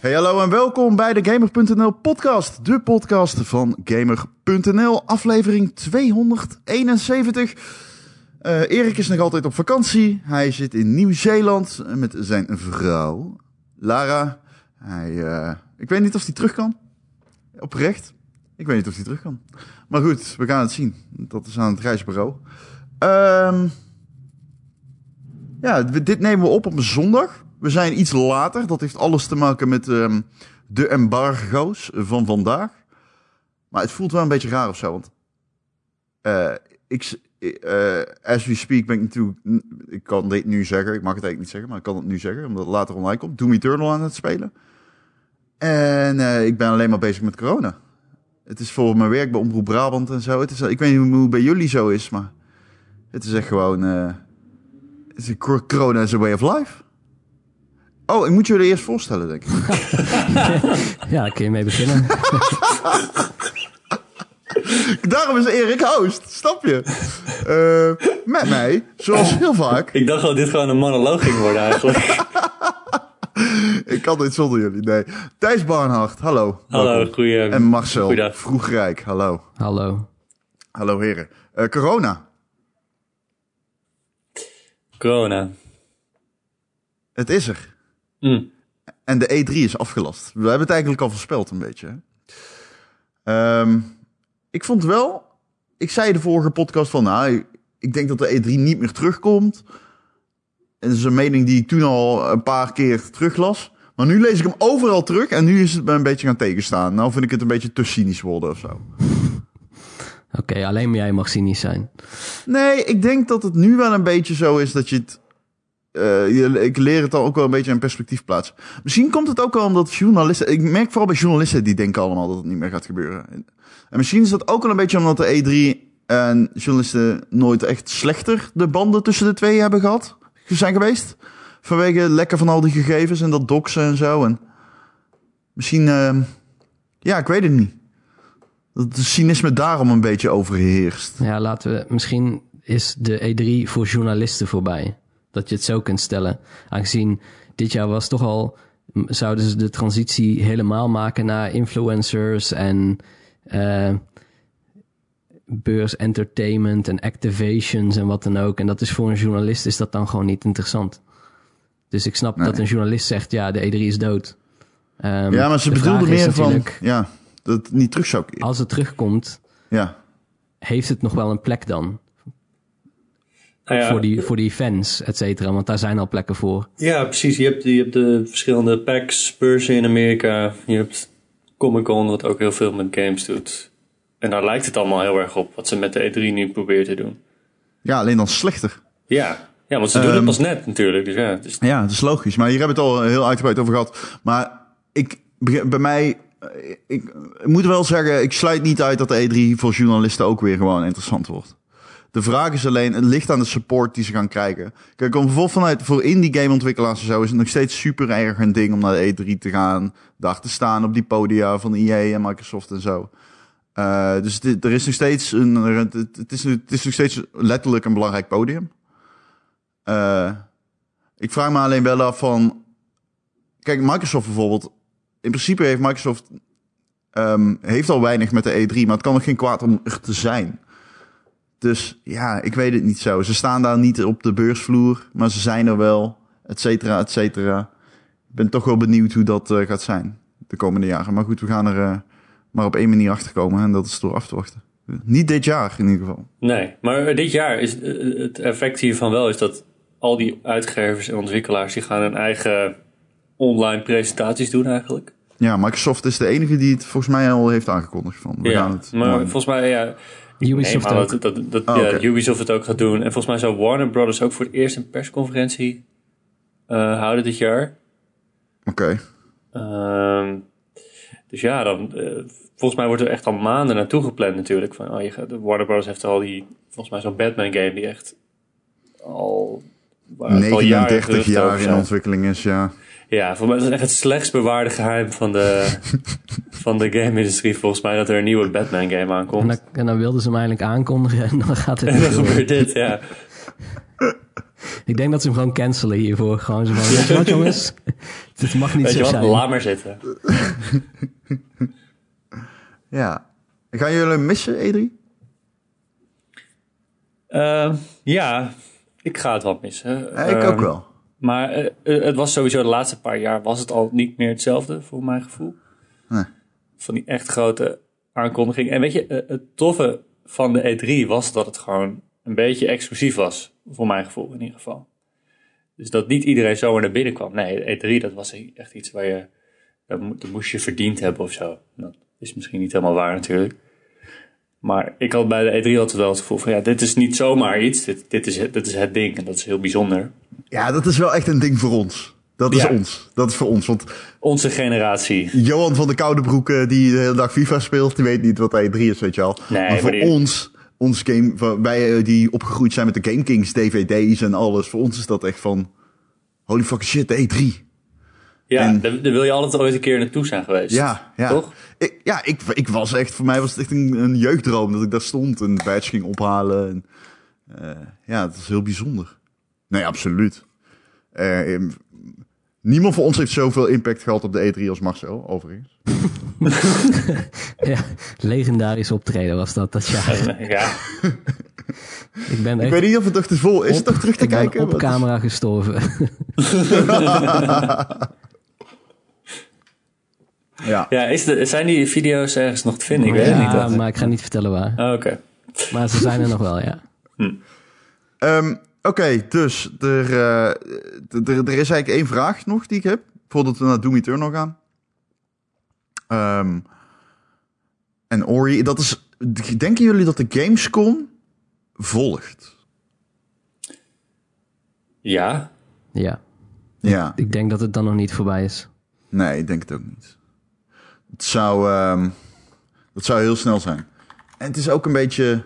Hey, hallo en welkom bij de Gamer.nl podcast. De podcast van Gamer.nl, aflevering 271. Eh, Erik is nog altijd op vakantie. Hij zit in Nieuw-Zeeland met zijn vrouw, Lara. Hij, eh, ik weet niet of hij terug kan. Oprecht. Ik weet niet of hij terug kan. Maar goed, we gaan het zien. Dat is aan het reisbureau. Ehm ja, dit nemen we op op een zondag. We zijn iets later. Dat heeft alles te maken met ehm, de embargo's van vandaag. Maar het voelt wel een beetje raar of zo. Want eh, ik, eh, as we speak ben ik natuurlijk... Ik kan dit nu zeggen. Ik mag het eigenlijk niet zeggen, maar ik kan het nu zeggen. Omdat het later online komt. Doom Eternal aan het spelen. En eh, ik ben alleen maar bezig met corona. Het is voor mijn werk bij Omroep Brabant en zo. Het is, ik weet niet hoe het bij jullie zo is, maar... Het is echt gewoon... het corona is a way of life. Oh, ik moet jullie eerst voorstellen, denk ik. Ja, daar kun je mee beginnen. Daarom is Erik host, snap je? Eh, met mij, zoals heel vaak. Ik dacht dat dit gewoon een monoloog ging worden eigenlijk. Ik kan dit zonder jullie, nee. Thijs Barnhart, hallo. Hallo, Welkom. goeie. En Marcel, Goeiedag. Vroegrijk, hallo. Hallo. Hallo heren. Eh, corona, Corona. het is er. Hm. En de E3 is afgelast. We hebben het eigenlijk al voorspeld een beetje. Ehm, ik vond wel... Ik zei de vorige podcast van... Nou, ik denk dat de E3 niet meer terugkomt. En dat is een mening die ik toen al een paar keer teruglas. Maar nu lees ik hem overal terug. En nu is het me een beetje gaan tegenstaan. Nou vind ik het een beetje te cynisch worden of zo. Oké, alleen jij mag cynisch zijn. Nee, ik denk dat het nu wel een beetje zo is dat je het. Eh, ik leer het al ook wel een beetje in perspectief plaatsen. Misschien komt het ook wel omdat journalisten. Ik merk vooral bij journalisten die denken allemaal dat het niet meer gaat gebeuren. En misschien is dat ook wel een beetje omdat de E3 en journalisten nooit echt slechter de banden tussen de twee hebben gehad. Zijn geweest. Vanwege het lekken van al die gegevens en dat doxen en zo. En misschien. ehm, ja, ik weet het niet. Dat cynisme daarom een beetje overheerst. Ja, laten we... Misschien is de E3 voor journalisten voorbij. Dat je het zo kunt stellen. Aangezien dit jaar was toch al... Zouden ze de transitie helemaal maken naar influencers en... eh beurs entertainment en activations en wat dan ook. En dat is voor een journalist is dat dan gewoon niet interessant. Dus ik snap Nee. dat een journalist zegt, ja, de E3 is dood. Ehm, Ja, maar ze de bedoelde meer van ja, dat het niet terug zou keren. Als het terugkomt, Ja. heeft het nog wel een plek dan? Ja, voor, die, voor die fans, et cetera. Want daar zijn al plekken voor. ja, precies. Je hebt, je hebt de verschillende packs, beurzen in Amerika. Je hebt Comic Con, wat ook heel veel met games doet. En daar lijkt het allemaal heel erg op, wat ze met de E3 nu proberen te doen. ja, alleen dan slechter. Ja, ja want ze doen Ehm, het pas net natuurlijk. Dus ja, het is, Ja, dat is logisch. Maar hier hebben we het al heel uitgebreid over gehad. Maar ik, bij mij, ik, ik moet wel zeggen, ik sluit niet uit dat de E3 voor journalisten ook weer gewoon interessant wordt. De vraag is alleen, het ligt aan de support die ze gaan krijgen. Kijk, om bijvoorbeeld vanuit voor indie game ontwikkelaars en zo is het nog steeds super erg een ding om naar de E3 te gaan, daar te staan op die podia van EA en Microsoft en zo. Eh, dus er is nog steeds een, het, het, is, het is nog steeds letterlijk een belangrijk podium. Eh, ik vraag me alleen wel af van. Kijk, Microsoft bijvoorbeeld. In principe heeft Microsoft. ehm, heeft al weinig met de E3, maar het kan nog geen kwaad om er te zijn. Dus ja, ik weet het niet zo. Ze staan daar niet op de beursvloer, maar ze zijn er wel, et cetera, et cetera. Ik ben toch wel benieuwd hoe dat eh, gaat zijn de komende jaren. Maar goed, we gaan er eh, maar op één manier achter komen en dat is door af te wachten. Niet dit jaar in ieder geval. nee, maar dit jaar is eh, het effect hiervan wel is dat al die uitgevers en ontwikkelaars die gaan hun eigen online presentaties doen eigenlijk. Ja, Microsoft is de enige die het volgens mij al heeft aangekondigd van. We gaan het maar online- volgens mij, ja, Ubisoft aan ook. dat, dat, dat Oh, ja. Ubisoft het ook gaat doen. En volgens mij zou Warner Brothers ook voor het eerst een persconferentie eh, houden dit jaar. Oké. Ehm, dus ja, dan, eh, volgens mij wordt er echt al maanden naartoe gepland natuurlijk. Van, oh, je gaat, Warner Brothers heeft al die, volgens mij zo'n Batman game die echt al, waar het al jaren 39 geruchten jaar in ontwikkeling is, ja. Ja, voor mij is het echt het slechtst bewaarde geheim van de, van de game-industrie volgens mij dat er een nieuwe Batman game En aankomt. dan, en dan wilden ze hem eigenlijk aankondigen en dan gaat het En dan gebeurt dit, ja. Ik denk dat ze hem gewoon cancelen hiervoor. Gewoon zo van, weet je wat jongens? Het mag niet Weet zo je wat, zijn. laat maar zitten. Ja. Gaan jullie hem missen, E3? Ehm, ja, ik ga het wel missen. Ja, ik Ehm, ook wel. Maar eh, eh, het was sowieso de laatste paar jaar was het al niet meer hetzelfde, voor mijn gevoel. Nee. Van die echt grote aankondiging. En weet je, eh, het toffe van de E3 was dat het gewoon een beetje exclusief was. Voor mijn gevoel in ieder geval. Dus dat niet iedereen zomaar naar binnen kwam. Nee, de E3 dat was echt iets waar je... Dat moest je verdiend hebben of zo. Dat is misschien niet helemaal waar natuurlijk. Maar ik had bij de E3 altijd wel het gevoel van... Ja, dit is niet zomaar iets. Dit, dit, is, het, dit is het ding. En dat is heel bijzonder. Ja, dat is wel echt een ding voor ons. Dat is Ja. ons. Dat is voor ons. Want Onze generatie. Johan van de Koudebroek, die de hele dag FIFA speelt, die weet niet wat E3 is, weet je al. Nee, maar voor maar die- ons, ons game, wij eh, die opgegroeid zijn met de Game Kings DVD's en alles, voor ons is dat echt van, holy fucking shit, de E3. Ja, En- daar, daar wil je altijd ooit een keer naartoe zijn geweest. Ja, ja. Toch? Ik, ja, ik, ik was echt, voor mij was het echt een, een jeugddroom dat ik daar stond en badge ging ophalen. En, eh, ja, het was heel bijzonder. Nee, absoluut. Eh, em, niemand van ons heeft zoveel impact gehad op de E3 als Marcel, overigens. Ja, legendarisch optreden was dat dat jaar. Ja, Ik ben Ik weet niet of het toch te vol is. het toch terug te ik ben kijken? op Wat is- camera gestorven. Ja. ja is de, zijn die video's ergens nog te vinden? Ik weet het ja, niet. echt. maar ik ga niet vertellen waar. Oh, Oké. Maar ze zijn er nog wel, ja. Ehm, Oké, dus er, eh, er, er is eigenlijk één vraag nog die ik heb. Voordat we naar Doom Eternal gaan. Ehm, en Ori, dat is... Denken jullie dat de Gamescom volgt? Ja, Ja, Ja. ik denk dat het dan nog niet voorbij is. Nee, ik denk het ook niet. Het zou, ehm, dat zou heel snel zijn. En het is ook een beetje...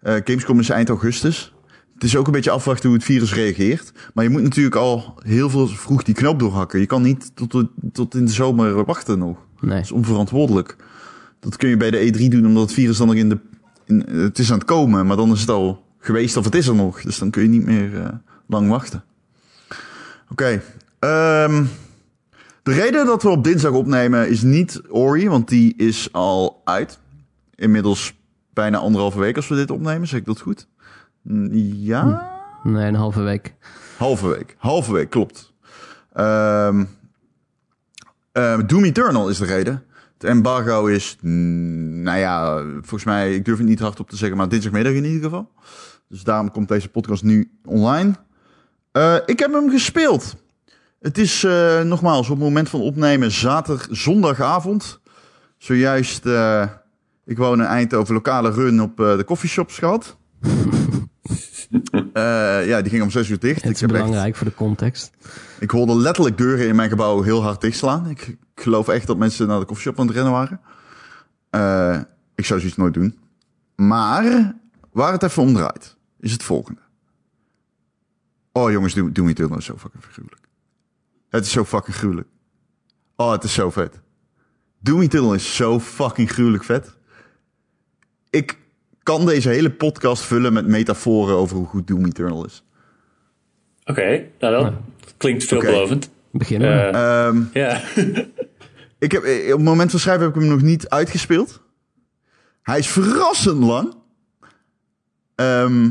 eh, Gamescom is eind augustus. Het is ook een beetje afwachten hoe het virus reageert. Maar je moet natuurlijk al heel veel vroeg die knoop doorhakken. Je kan niet tot, de- tot in de zomer wachten nog. Nee. Dat is onverantwoordelijk. Dat kun je bij de E3 doen, omdat het virus dan nog in de... In, het is aan het komen, maar dan is het al geweest of het is er nog. Dus dan kun je niet meer eh, lang wachten. Oké. ehm, de reden dat we op dinsdag opnemen is niet Ori, want die is al uit. Inmiddels bijna anderhalve week als we dit opnemen, zeg ik dat goed? Ja? Nee, een halve week. Halve week. Halve week, klopt. Ehm ehm, Doom Eternal is de reden. Het embargo is, mm, nou ja, volgens mij, ik durf het niet hardop te zeggen, maar dinsdagmiddag in ieder geval. Dus daarom komt deze podcast nu online. Eh, ik heb hem gespeeld. Het is eh, nogmaals op het moment van opnemen zaterdag, zondagavond. Zojuist, eh, ik woon in Eindhoven, lokale run op eh, de coffeeshops gehad. Eh, ja, die ging om zes uur dicht. Het Ik is heb echt- belangrijk voor de context. ik hoorde letterlijk deuren in mijn gebouw heel hard dichtslaan. Ik, ik geloof echt dat mensen naar de koffieshop aan het rennen waren. Eh, ik zou zoiets nooit doen. Maar waar het even om draait, is het volgende. Oh jongens, Doom, Doom Eternal is zo fucking gruwelijk. Het is zo fucking gruwelijk. Oh, het is zo vet. Doom Eternal is zo fucking gruwelijk vet. Ik kan deze hele podcast vullen met metaforen over hoe goed Doom Eternal is. oké. Nou, dat klinkt veelbelovend. Beginnen we. Ehm ja. Ik heb, eh, op het moment van schrijven heb ik hem nog niet uitgespeeld. Hij is verrassend lang. Ehm,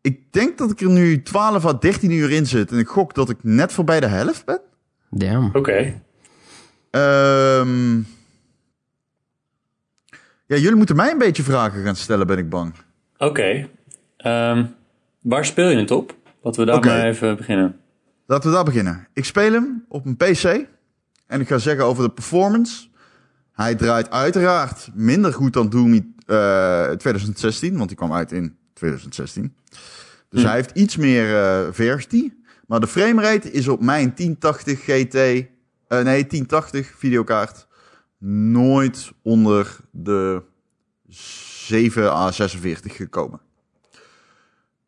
ik denk dat ik er nu 12 à 13 uur in zit. En ik gok dat ik net voorbij de helft ben. Damn. Oké. Ehm, ja, jullie moeten mij een beetje vragen gaan stellen, ben ik bang. Oké. Ehm, waar speel je het op? Laten we daar maar even beginnen. Laten we daar beginnen. Ik speel hem op een PC. En ik ga zeggen over de performance. Hij draait uiteraard minder goed dan Doom eh 2016. Want die kwam uit in 2016. Dus Hm. hij heeft iets meer eh versie. Maar de framerate is op mijn 1080 GT... eh, nee, 1080 videokaart... nooit onder de 7 à 46 gekomen.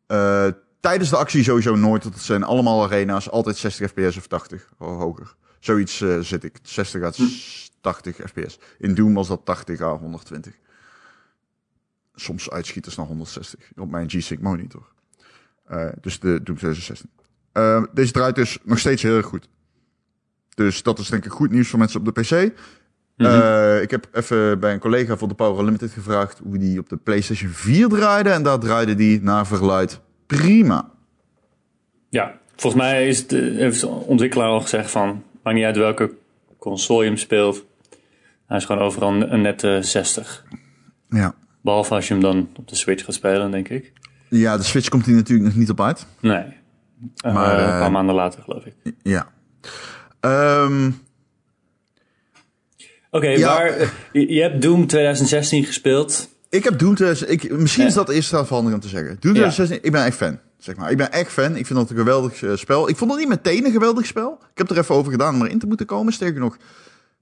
Eh, tijdens de actie sowieso nooit. want Het zijn allemaal arena's. Altijd 60 fps of 80 of hoger. Zoiets eh, zit ik. 60 à 80 fps. In Doom was dat 80 à 120. Soms uitschieters naar 160 op mijn G-Sync monitor. Eh, dus de Doom 2016. Eh, deze draait dus nog steeds heel erg goed. Dus dat is denk ik goed nieuws voor mensen op de PC. Mhm. Eh, ik heb even bij een collega van de Power Unlimited gevraagd hoe die op de PlayStation 4 draaide. En daar draaide die naar verluid prima. Ja, volgens mij is de, heeft de ontwikkelaar al gezegd van... maakt niet uit welke console je hem speelt. Hij is gewoon overal een, een nette 60. Ja. Behalve als je hem dan op de Switch gaat spelen, denk ik. ja, de Switch komt hier natuurlijk nog niet op uit. Nee. Maar, eh, een paar maanden later, geloof ik. Ja. Ehm, Oké, Ja. maar eh, je, je hebt Doom 2016 gespeeld. ik heb Doom 2000, ik, misschien is dat eerst verandering om te zeggen. Doom 2016, ik ben echt fan. Zeg maar. Ik ben echt fan. Ik vind dat een geweldig eh, spel. Ik vond het niet meteen een geweldig spel. Ik heb er even over gedaan om erin te moeten komen. Sterker nog,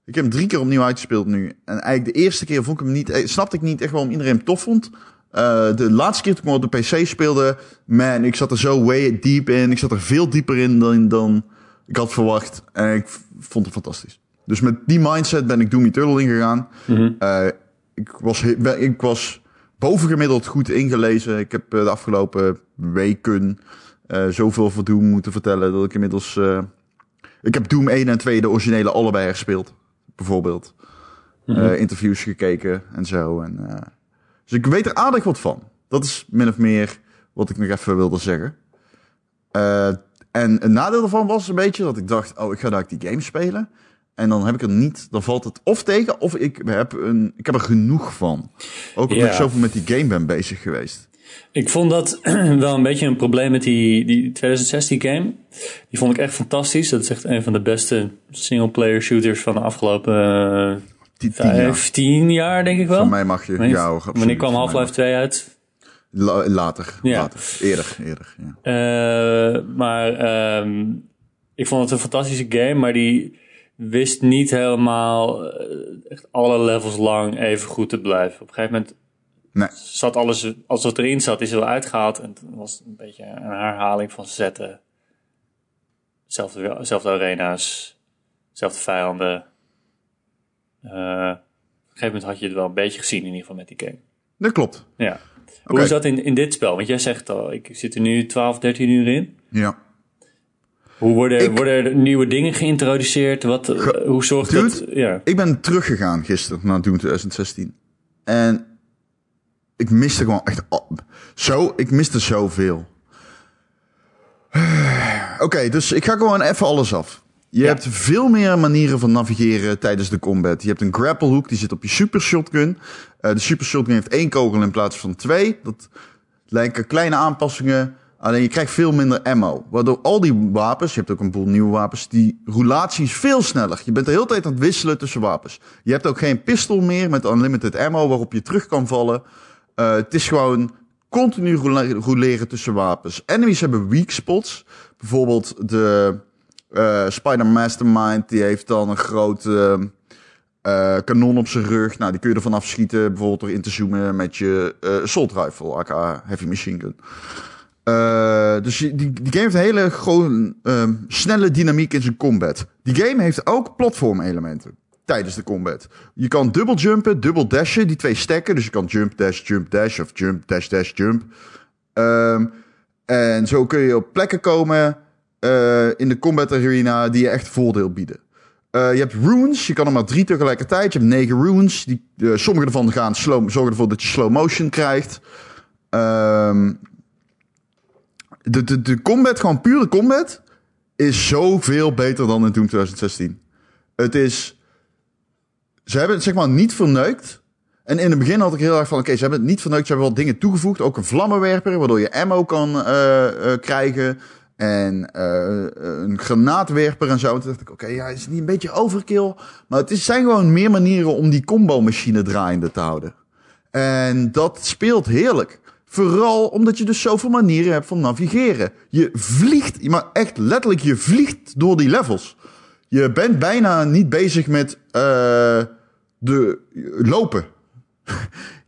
ik heb hem drie keer opnieuw uitgespeeld nu. En eigenlijk de eerste keer vond ik hem niet, eh, snapte ik niet echt waarom iedereen hem tof vond. Eh, de laatste keer toen ik op de PC speelde, man, ik zat er zo way deep in. Ik zat er veel dieper in dan, dan ik had verwacht. En ik vond het fantastisch. Dus met die mindset ben ik Doom Eternal ingegaan. Eh, ik, was, ik was bovengemiddeld goed ingelezen. Ik heb de afgelopen weken zoveel voor Doom moeten vertellen dat ik inmiddels... ik heb Doom 1 en 2, de originele, allebei gespeeld. Bijvoorbeeld. Eh, interviews gekeken en zo. En, eh, dus ik weet er aardig wat van. Dat is min of meer wat ik nog even wilde zeggen. Eh, en een nadeel daarvan was een beetje dat ik dacht... oh, ik ga daar die game spelen. En dan heb ik er niet... Dan valt het of tegen of ik heb, een, ik heb er genoeg van. Ook omdat ik zoveel met die game ben bezig geweest. Ik vond dat wel een beetje een probleem met die, die 2016 game. Die vond ik echt fantastisch. Dat is echt een van de beste single-player shooters van de afgelopen eh, tien jaar. 15 jaar, denk ik wel. Van mij mag je... Wanneer- ja. Wanneer kwam Half-Life 2 uit? La- later, Ja. later. Eerder, eerder. Ja. Eh, maar ehm, ik vond het een fantastische game, maar die wist niet helemaal eh, echt alle levels lang even goed te blijven. Op een gegeven moment Nee. zat alles, als wat erin zat, is er wel uitgehaald. En toen was het een beetje een herhaling van zetten. Zelfde, zelfde arena's, zelfde vijanden. Eh, op een gegeven moment had je het wel een beetje gezien, in ieder geval met die game. Dat klopt. Ja. Hoe is dat in, in dit spel? Want jij zegt al, ik zit er nu 12, 13 uur in. Ja. Hoe worden, Ik- worden er nieuwe dingen geïntroduceerd? Wat, eh, Ge- hoe zorgt Dude, dat... Ja. Ik ben teruggegaan gisteren naar Doom 2016. En ik miste gewoon echt... Zo, ik miste zoveel. Oké, dus ik ga gewoon even alles af. Je Ja. hebt veel meer manieren van navigeren tijdens de combat. Je hebt een grapple hook, die zit op je super shotgun. Eh, de super shotgun heeft één kogel in plaats van twee. Dat lijken kleine aanpassingen. Alleen je krijgt veel minder ammo. Waardoor al die wapens, je hebt ook een boel nieuwe wapens, die roulatie is veel sneller. Je bent de hele tijd aan het wisselen tussen wapens. Je hebt ook geen pistool meer met unlimited ammo waarop je terug kan vallen. Eh, het is gewoon continu rouleren tussen wapens. Enemies hebben weak spots. Bijvoorbeeld de eh, Spider Mastermind, die heeft dan een groot eh, kanon op zijn rug. Nou, die kun je ervan afschieten, bijvoorbeeld door in te zoomen met je eh assault rifle, aka heavy machine gun. Dus die, die game heeft een hele gewoon, ehm, snelle dynamiek in zijn combat. Die game heeft ook platformelementen tijdens de combat. Je kan dubbel jumpen, dubbel dashen, die twee stacken. Dus je kan jump, dash, jump, dash of jump, dash, dash, jump. Ehm, en zo kun je op plekken komen eh, in de combat arena die je echt voordeel bieden. Eh, je hebt runes, je kan er maar drie tegelijkertijd. Je hebt negen runes. Die, eh, sommige ervan gaan slow, zorgen ervoor dat je slow motion krijgt. Ehm, de, de, de combat, gewoon pure combat, is zoveel beter dan in Doom 2016. Het is... Ze hebben het zeg maar niet verneukt. En in het begin had ik heel erg van, oké, ze hebben het niet verneukt. Ze hebben wel dingen toegevoegd. Ook een vlammenwerper, waardoor je ammo kan eh, eh, krijgen. En eh, een granaatwerper en zo. Toen dacht ik, oké, ja, is het niet een beetje overkill? Maar het is, zijn gewoon meer manieren om die combo-machine draaiende te houden. En dat speelt heerlijk. Vooral omdat je dus zoveel manieren hebt van navigeren. Je vliegt, maar echt letterlijk, je vliegt door die levels. Je bent bijna niet bezig met eh, de lopen.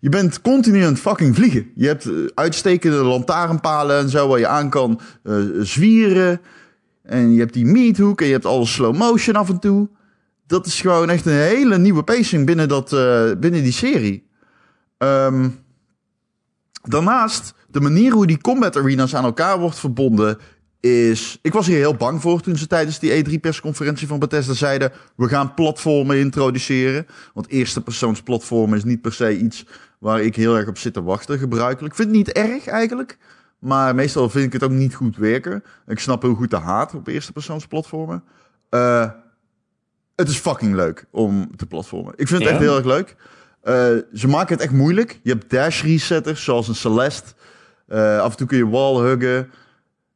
Je bent continu aan het fucking vliegen. Je hebt eh, uitstekende lantaarnpalen en zo waar je aan kan eh, zwieren. En je hebt die meathook en je hebt alle slow motion af en toe. Dat is gewoon echt een hele nieuwe pacing binnen, dat, binnen die serie. Ehm, daarnaast, de manier hoe die combat arenas aan elkaar wordt verbonden is... Ik was hier heel bang voor toen ze tijdens die E3-persconferentie van Bethesda zeiden... we gaan platformen introduceren. Want eerste persoons platformen is niet per se iets waar ik heel erg op zit te wachten, gebruikelijk. Ik vind het niet erg eigenlijk. Maar meestal vind ik het ook niet goed werken. Ik snap heel goed de haat op eerste persoons platformen. Eh, het is fucking leuk om te platformen. Ik vind het Ja? echt heel erg leuk. Eh, ze maken het echt moeilijk. Je hebt dash resetters, zoals een Celeste. Eh, af en toe kun je wall huggen.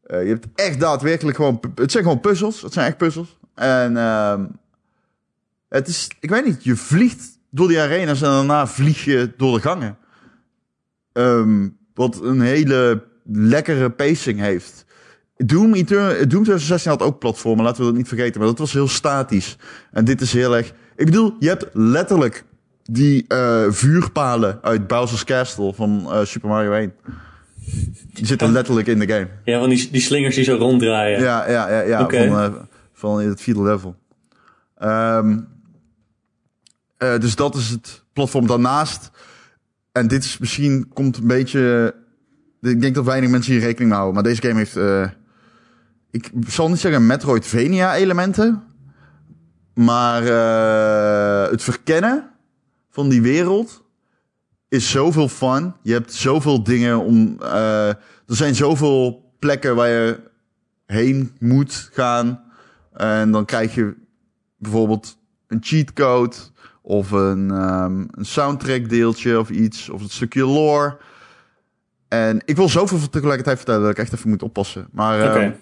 Eh, je hebt echt daadwerkelijk gewoon... Het zijn gewoon puzzels. Het zijn echt puzzels. En ehm, het is... Ik weet niet, je vliegt door die arena's en daarna vlieg je door de gangen. Ehm, wat een hele lekkere pacing heeft. Doom, Etern- Doom 2016 had ook platformen, laten we dat niet vergeten. Maar dat was heel statisch. En dit is heel erg... Ik bedoel, je hebt letterlijk die eh, vuurpalen uit Bowser's Castle van eh, Super Mario 1. Die zitten letterlijk in de game. Ja, van die, die slingers die zo ronddraaien. Ja, ja, ja, ja van, eh, van in het vierde level. Ehm, eh, dus dat is het platform daarnaast. En dit is misschien komt een beetje. Ik denk dat weinig mensen hier rekening mee houden. Maar deze game heeft. eh, ik zal niet zeggen Metroidvania-elementen. Maar het verkennen van die wereld is zoveel fun. Je hebt zoveel dingen om. eh, er zijn zoveel plekken waar je heen moet gaan. En dan krijg je bijvoorbeeld een cheatcode of een, ehm, een soundtrack deeltje of iets, of een stukje lore. En ik wil zoveel tegelijkertijd vertellen dat ik echt even moet oppassen. Maar ehm,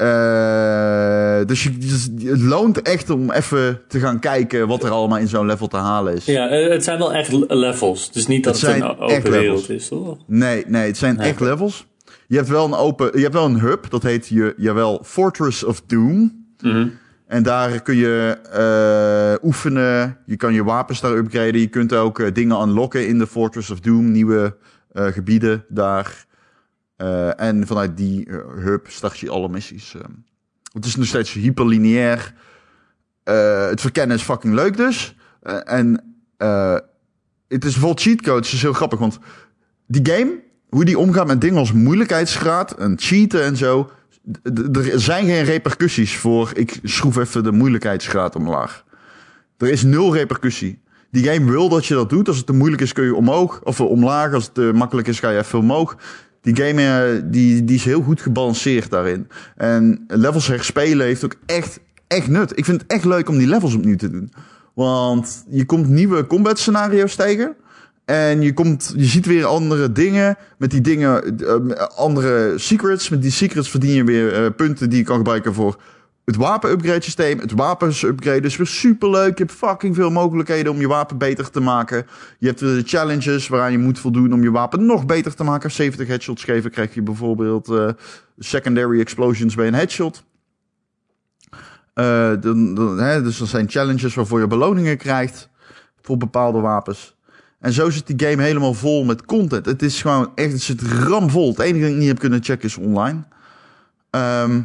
eh, dus, je, dus het loont echt om even te gaan kijken wat er allemaal in zo'n level te halen is. Ja, eh, het zijn wel echt le- levels. Dus niet dat Het het, een open wereld is, toch? Nee, nee, het zijn Nee, echt levels. Je hebt wel een open, je hebt wel een hub, dat heet je, jawel, Fortress of Doom. Mhm. En daar kun je eh, oefenen. Je kan je wapens daar upgraden. Je kunt ook dingen unlocken in de Fortress of Doom. Nieuwe gebieden daar. Eh, en vanuit die eh, hub start je alle missies. eh. het is nog steeds hyperlineair. Het verkennen is fucking leuk dus. En het is vol cheatcodes. Het is heel grappig, want die game, hoe die omgaat met dingen als moeilijkheidsgraad en cheaten en zo. Er zijn geen repercussies voor ik schroef even de moeilijkheidsgraad omlaag. Er is nul repercussie. Die game wil dat je dat doet. Als het te moeilijk is kun je omhoog of omlaag. Als het makkelijk is ga je even omhoog. Die game die, die is heel goed gebalanceerd daarin. En levels herspelen heeft ook echt, echt nut. Ik vind het echt leuk om die levels opnieuw te doen. Want je komt nieuwe combat scenario's tegen. En je, komt, je ziet weer andere dingen. Met die dingen, eh, andere secrets. Met die secrets verdien je weer eh, punten die je kan gebruiken voor het wapen-upgrade systeem. Het wapens-upgrade is weer superleuk. Je hebt fucking veel mogelijkheden om je wapen beter te maken. Je hebt de challenges waaraan je moet voldoen om je wapen nog beter te maken. 70 headshots geven krijg je bijvoorbeeld eh, secondary explosions bij een headshot. Eh, dan, dan, hè, dus er zijn challenges waarvoor je beloningen krijgt voor bepaalde wapens. En zo zit die game helemaal vol met content. Het is gewoon echt, het zit ramvol. Het enige dat ik niet heb kunnen checken is online. Ehm,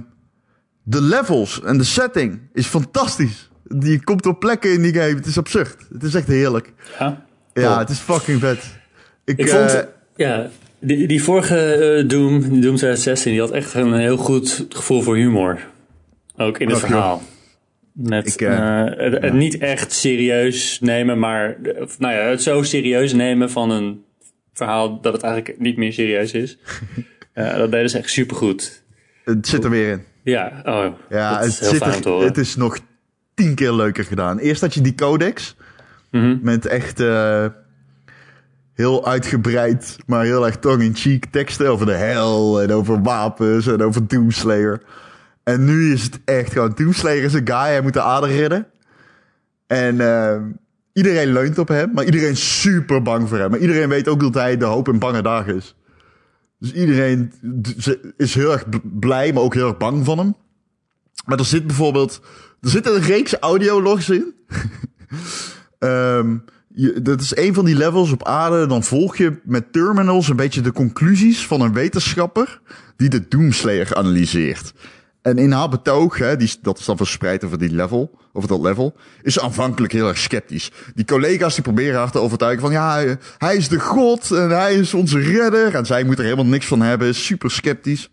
de levels en de setting is fantastisch. Je komt op plekken in die game. Het is absurd. Het is echt heerlijk. Ja. Ja, Cool. het is fucking vet. Ik, Ik eh, vond, ja, die, die vorige eh, Doom, Doom 2016, die had echt een heel goed gevoel voor humor. Ook in het verhaal. Met Ik, eh, het, het niet echt serieus nemen, maar nou ja, het zo serieus nemen van een verhaal dat het eigenlijk niet meer serieus is. Dat deden ze echt supergoed. het zit er weer in. Ja, oh, Ja, het, is zit er- het is nog tien keer leuker gedaan. Eerst had je die codex. Mhm. Met echt eh, heel uitgebreid, maar heel erg tongue-in-cheek teksten over de hel en over wapens en over Doomslayer. En nu is het echt gewoon, Doomslayer is een guy, hij moet de aarde redden. En eh, iedereen leunt op hem, maar iedereen is super bang voor hem. Maar iedereen weet ook dat hij de hoop en bange dag is. Dus iedereen is heel erg blij, maar ook heel erg bang van hem. Maar er zit bijvoorbeeld, er zit een reeks audiologs in. Ehm, dat is een van die levels op aarde. Dan volg je met terminals een beetje de conclusies van een wetenschapper die de Doomslayer analyseert. En in haar betoog, hè, die, dat is dan verspreid over die level, over dat level, is ze aanvankelijk heel erg sceptisch. Die collega's die proberen haar te overtuigen van ja, hij- hij is de god en hij is onze redder. En zij moet er helemaal niks van hebben, super sceptisch.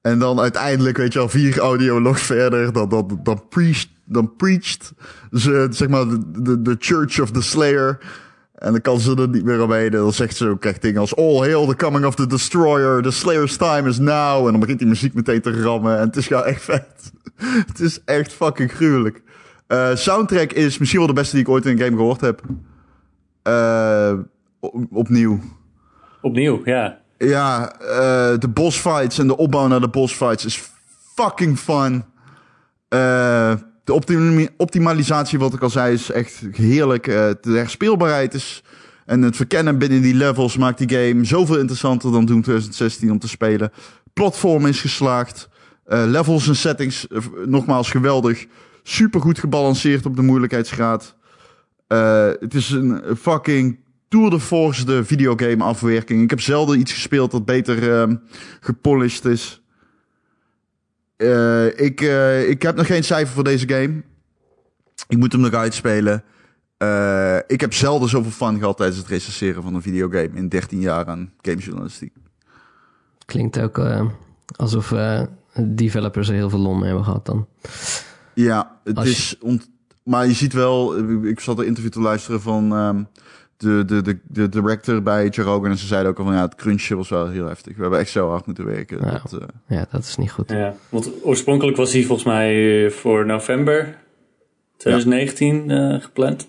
En dan uiteindelijk, weet je wel, vier audiologs verder, dan, dan, dan, preached, dan preached ze, zeg maar, de, de, de Church of the Slayer. En dan kan ze er niet meer omheen. En dan zegt ze ook echt dingen als... All hail the coming of the destroyer. The Slayer's time is now. En dan begint die muziek meteen te rammen. En het is gewoon echt vet. het is echt fucking gruwelijk. Uh, soundtrack is misschien wel de beste die ik ooit in een game gehoord heb. Uh, opnieuw. Opnieuw, ja. Ja, uh, de boss fights en de opbouw naar de boss fights is fucking fun. Uh, de optim optimalisatie, wat ik al zei, is echt heerlijk. Uh, de herspeelbaarheid is en het verkennen binnen die levels maakt die game zoveel interessanter dan Doom 2016 om te spelen. Platform is geslaagd. levels en settings, nogmaals geweldig. Super goed gebalanceerd op de moeilijkheidsgraad. het is een fucking tour de force de videogame afwerking. Ik heb zelden iets gespeeld dat beter uh, gepolished is. Uh, ik, uh, ik heb nog geen cijfer voor deze game. Ik moet hem nog uitspelen. Uh, ik heb zelden zoveel fun gehad tijdens het recenseren van een videogame in 13 jaar aan gamejournalistiek. Klinkt ook alsof developers er heel veel lol mee hebben gehad dan. Ja, het Als is. Maar je ziet wel, ik zat een interview te luisteren van um, de, de, de, de director bij Joe En ze zeiden ook al van ja, het crunchje was wel heel heftig. We hebben echt zo hard moeten werken. Ja, dat, uh... ja, dat is niet goed. Ja, want oorspronkelijk was hij volgens mij voor november 2019 ja. uh, gepland.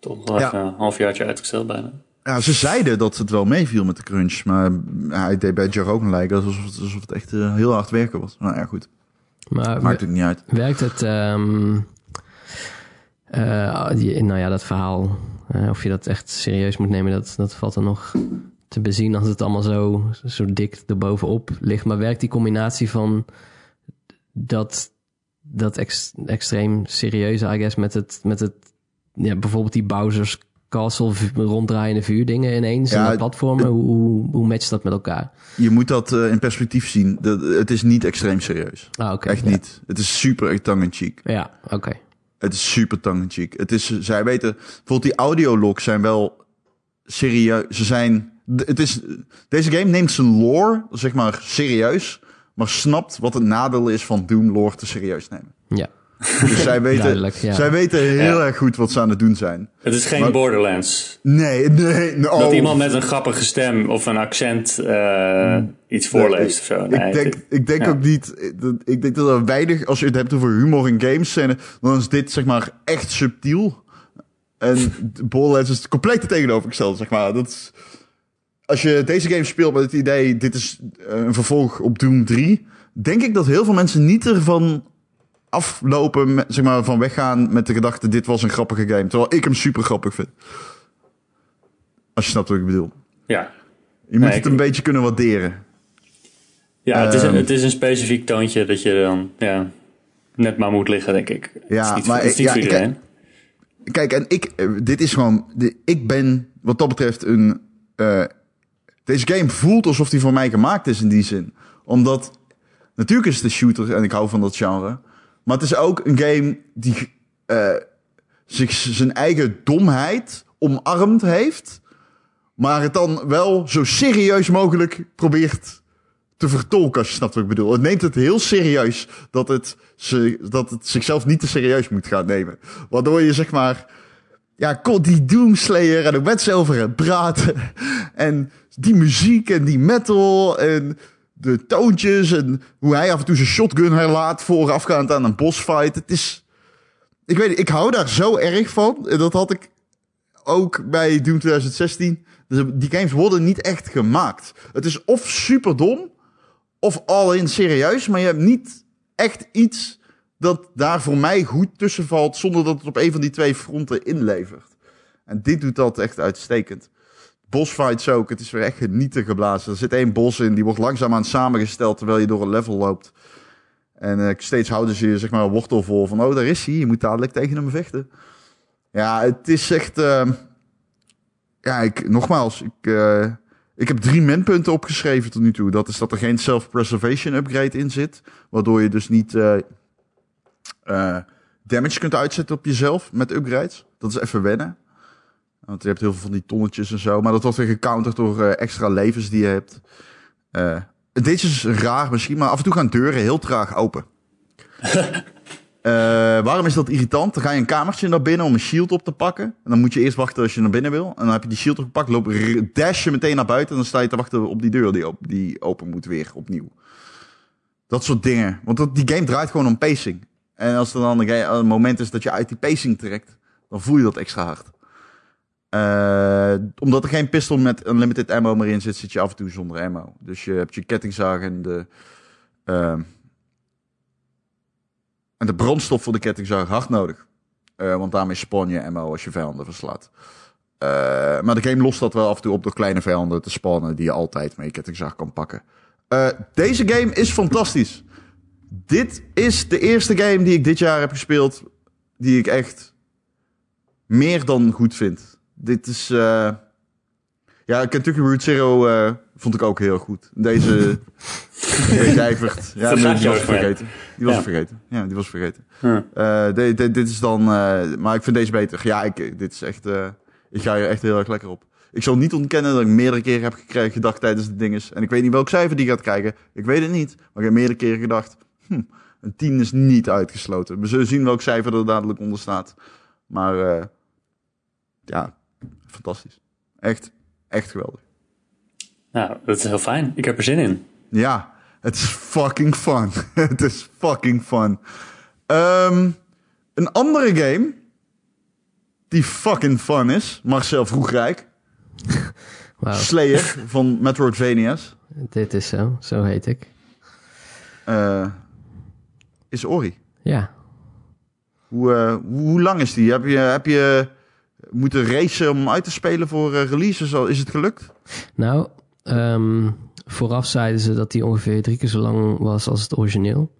Toch nog ja. een halfjaartje uitgesteld bijna. Ja, ze zeiden dat het wel meeviel met de crunch. Maar hij deed bij Joe Rogan lijken alsof het, alsof het echt uh, heel hard werken was. Nou ja, goed. Maar Maakt het niet uit. Werkt het... Um, die, nou ja, dat verhaal uh, of je dat echt serieus moet nemen, dat, dat valt er nog te bezien als het allemaal zo, zo dik erbovenop ligt. Maar werkt die combinatie van dat, dat ex, extreem serieuze, I guess, met het, met het ja, bijvoorbeeld die Bowser's Castle ronddraaiende vuurdingen ineens ja, en platformen. Hoe, hoe, hoe matcht dat met elkaar? Je moet dat uh, in perspectief zien. De, het is niet extreem serieus. Ah, okay, Echt niet. Het is super tongue-in-cheek. Ja, oké. Het is super tongue-in-cheek. Het is, zij weten, bijvoorbeeld die audiologs zijn wel serieus. Ze zijn, het is, deze game neemt zijn lore, zeg maar, serieus. Maar snapt wat het nadeel is van Doom lore te serieus nemen. Ja. Dus zij weten, ja. zij weten heel erg goed wat ze aan het doen zijn. Het is geen Borderlands. Nee, nee. No. Dat iemand met een grappige stem of een accent uh, iets voorleest of zo. Nee, ik denk, ik denk ook niet. Ik denk dat er weinig, als je het hebt over humor in games, zijn, dan is dit zeg maar echt subtiel. En Borderlands is het compleet tegenovergestelde, zeg maar. Dat is, als je deze game speelt met het idee, dit is een vervolg op Doom 3, denk ik dat heel veel mensen niet ervan aflopen, zeg maar, van weggaan met de gedachte: dit was een grappige game. Terwijl ik hem super grappig vind. Als je snapt wat ik bedoel. Ja. Je moet het een beetje kunnen waarderen. Ja, het, is een, ehm. het is een specifiek toontje dat je dan ja, net maar moet liggen, denk ik. Ja, het is maar het is niet ja, voor iedereen. Kijk, kijk, en ik, eh, dit is gewoon, ik ben wat dat betreft een. Uh, deze game voelt alsof die voor mij gemaakt is in die zin. Omdat, natuurlijk is het een shooter en ik hou van dat genre. Maar het is ook een game die uh, zich zijn eigen domheid omarmd heeft. Maar het dan wel zo serieus mogelijk probeert te vertolken, als je snapt wat ik bedoel. Het neemt het heel serieus dat het, ze, dat het zichzelf niet te serieus moet gaan nemen. Waardoor je zeg maar, ja, die Doomslayer en de over praten. En die muziek en die metal en de toontjes en hoe hij af en toe zijn shotgun herlaat voorafgaand aan een bossfight. Het is, ik weet ik hou daar zo erg van. En dat had ik ook bij Doom 2016. Dus die games worden niet echt gemaakt. Het is of super dom, of al in serieus, maar je hebt niet echt iets dat daar voor mij goed tussen valt, zonder dat het op een van die twee fronten inlevert. En dit doet dat echt uitstekend bossfights ook. Het is weer echt genieten geblazen. Er zit één bos in, die wordt langzaamaan samengesteld terwijl je door een level loopt. En uh, steeds houden ze je zeg maar wortel voor van, oh daar is hij, je moet dadelijk tegen hem vechten. Ja, het is echt, uh, ja, ik, nogmaals, ik, uh, ik heb drie minpunten opgeschreven tot nu toe. Dat is dat er geen self-preservation upgrade in zit, waardoor je dus niet damage kunt uitzetten op jezelf met upgrades. Dat is even wennen. Want je hebt heel veel van die tonnetjes en zo. Maar dat wordt weer gecounterd door uh, extra levens die je hebt. Uh, dit is raar misschien, maar af en toe gaan deuren heel traag open. Eh, waarom is dat irritant? Dan ga je een kamertje naar binnen om een shield op te pakken. En dan moet je eerst wachten als je naar binnen wil. En dan heb je die shield opgepakt, loop, dash je meteen naar buiten. En dan sta je te wachten op die deur die, op, die open moet weer opnieuw. Dat soort dingen. Want dat, die game draait gewoon om pacing. En als er dan een moment is dat je uit die pacing trekt, dan voel je dat extra hard. Eh, omdat er geen pistool met unlimited ammo meer in zit, zit je af en toe zonder ammo. Dus je hebt je kettingzaag en de, ehm, en de brandstof voor de kettingzaag hard nodig. Eh, want daarmee spawn je ammo als je vijanden verslaat. Eh, maar de game lost dat wel af en toe op door kleine vijanden te spawnen die je altijd met je kettingzaag kan pakken. Deze game is fantastisch. Dit is de eerste game die ik dit jaar heb gespeeld die ik echt meer dan goed vind. Dit is. eh, ja, Kentucky Route Zero eh, vond ik ook heel goed. Deze. Eivert. Ja, die was vergeten. Die was Ja. vergeten. Ja, die was vergeten. Eh, de- de- dit is dan. eh, maar ik vind deze beter. Ja, ik, dit is echt. eh, ik ga hier echt heel erg lekker op. Ik zal niet ontkennen dat ik meerdere keren heb gekregen, gedacht tijdens de dinges. En ik weet niet welk cijfer die gaat krijgen. Ik weet het niet. Maar ik heb meerdere keren gedacht. Hm, een 10 is niet uitgesloten. We zullen zien welk cijfer er dadelijk onder staat. Maar eh, ja, fantastisch. Echt, echt geweldig. Nou, dat is heel fijn. Ik heb er zin in. Ja, het is fucking fun. het is fucking fun. Ehm, een andere game die fucking fun is. Marcel Vroegrijk. Wauw, Slayer van Metroidvania's. dit is zo. Zo heet ik. eh, is Ori. Ja, Hoe, eh, hoe, hoe lang is die? Heb je, heb je moeten racen om uit te spelen voor eh, releases? Is het gelukt? nou, ehm, vooraf zeiden ze dat die ongeveer drie keer zo lang was als het origineel.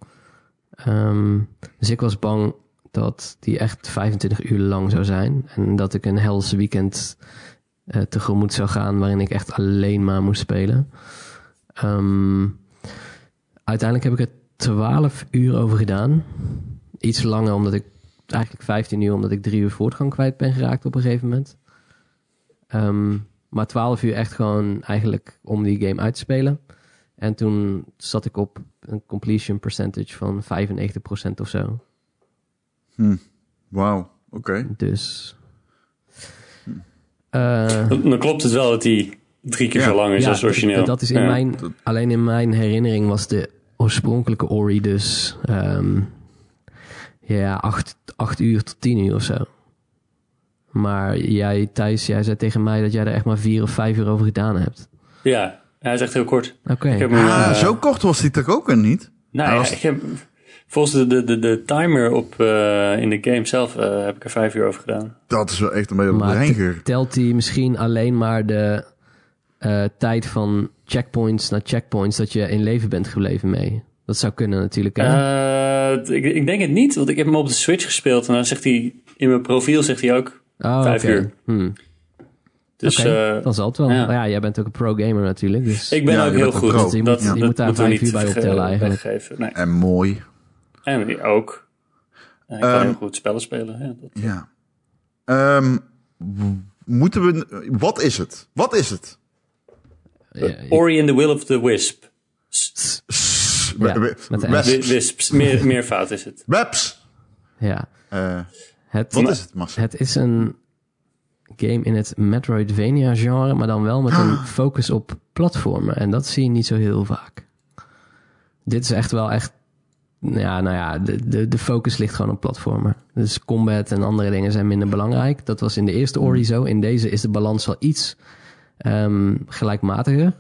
Ehm, dus ik was bang dat die echt 25 uur lang zou zijn. En dat ik een hels weekend eh, tegemoet zou gaan waarin ik echt alleen maar moest spelen. Ehm, uiteindelijk heb ik er 12 uur over gedaan. Iets langer omdat ik, eigenlijk 15 uur omdat ik drie uur voortgang kwijt ben geraakt op een gegeven moment. Ehm, maar 12 uur echt gewoon eigenlijk om die game uit te spelen. En toen zat ik op een completion percentage van 95% of zo. Wauw, oké. Dus. Eh, Dan, dan klopt het wel dat die drie keer Ja. zo lang is ja, als origineel. Dat is in Ja. mijn, alleen in mijn herinnering was de oorspronkelijke Ori dus ehm, ja, acht, acht uur tot tien uur of zo. Maar jij, Thijs, jij zei tegen mij dat jij er echt maar vier of vijf uur over gedaan hebt. Ja, hij is echt heel kort. Oké. Hem, Ah, eh, zo kort was die toch ook weer niet? Nou Hij ja, was- ik heb, volgens de, de, de, de timer op, eh, in de game zelf eh, heb ik er vijf uur over gedaan. Dat is wel echt een beetje op brein telt hij misschien alleen maar de eh, tijd van checkpoints naar checkpoints dat je in leven bent gebleven mee? Dat zou kunnen natuurlijk. Hè? Ik, ik denk het niet, want ik heb hem op de Switch gespeeld en dan zegt hij, in mijn profiel zegt hij ook oh, vijf uur. Hmm. Dus Oké, eh, dan zal het wel. ja. Jij bent ook een pro-gamer natuurlijk. Dus ik ben Ja, ook je heel goed. Dus je moet- dat, je dat moet daar vijf uur bij optellen eigenlijk. Nee. En mooi. En ook. Ik kan Ehm, heel goed spellen spelen. Ja, dat- Ja. Ehm, moeten we... Wat is het? Wat is het? ja, je- Ori and the Will of the Wisp. S- Wisps, meer, meervoud is het. Webs. ja. Eh, Het, wat is het, Marcel? Het is een game in het Metroidvania-genre, maar dan wel met een Ah. focus op platformen. En dat zie je niet zo heel vaak. Dit is echt wel echt. Ja, nou ja, de, de, de focus ligt gewoon op platformen. Dus combat en andere dingen zijn minder belangrijk. Dat was in de eerste Ori zo. In deze is de balans wel iets ehm, gelijkmatiger.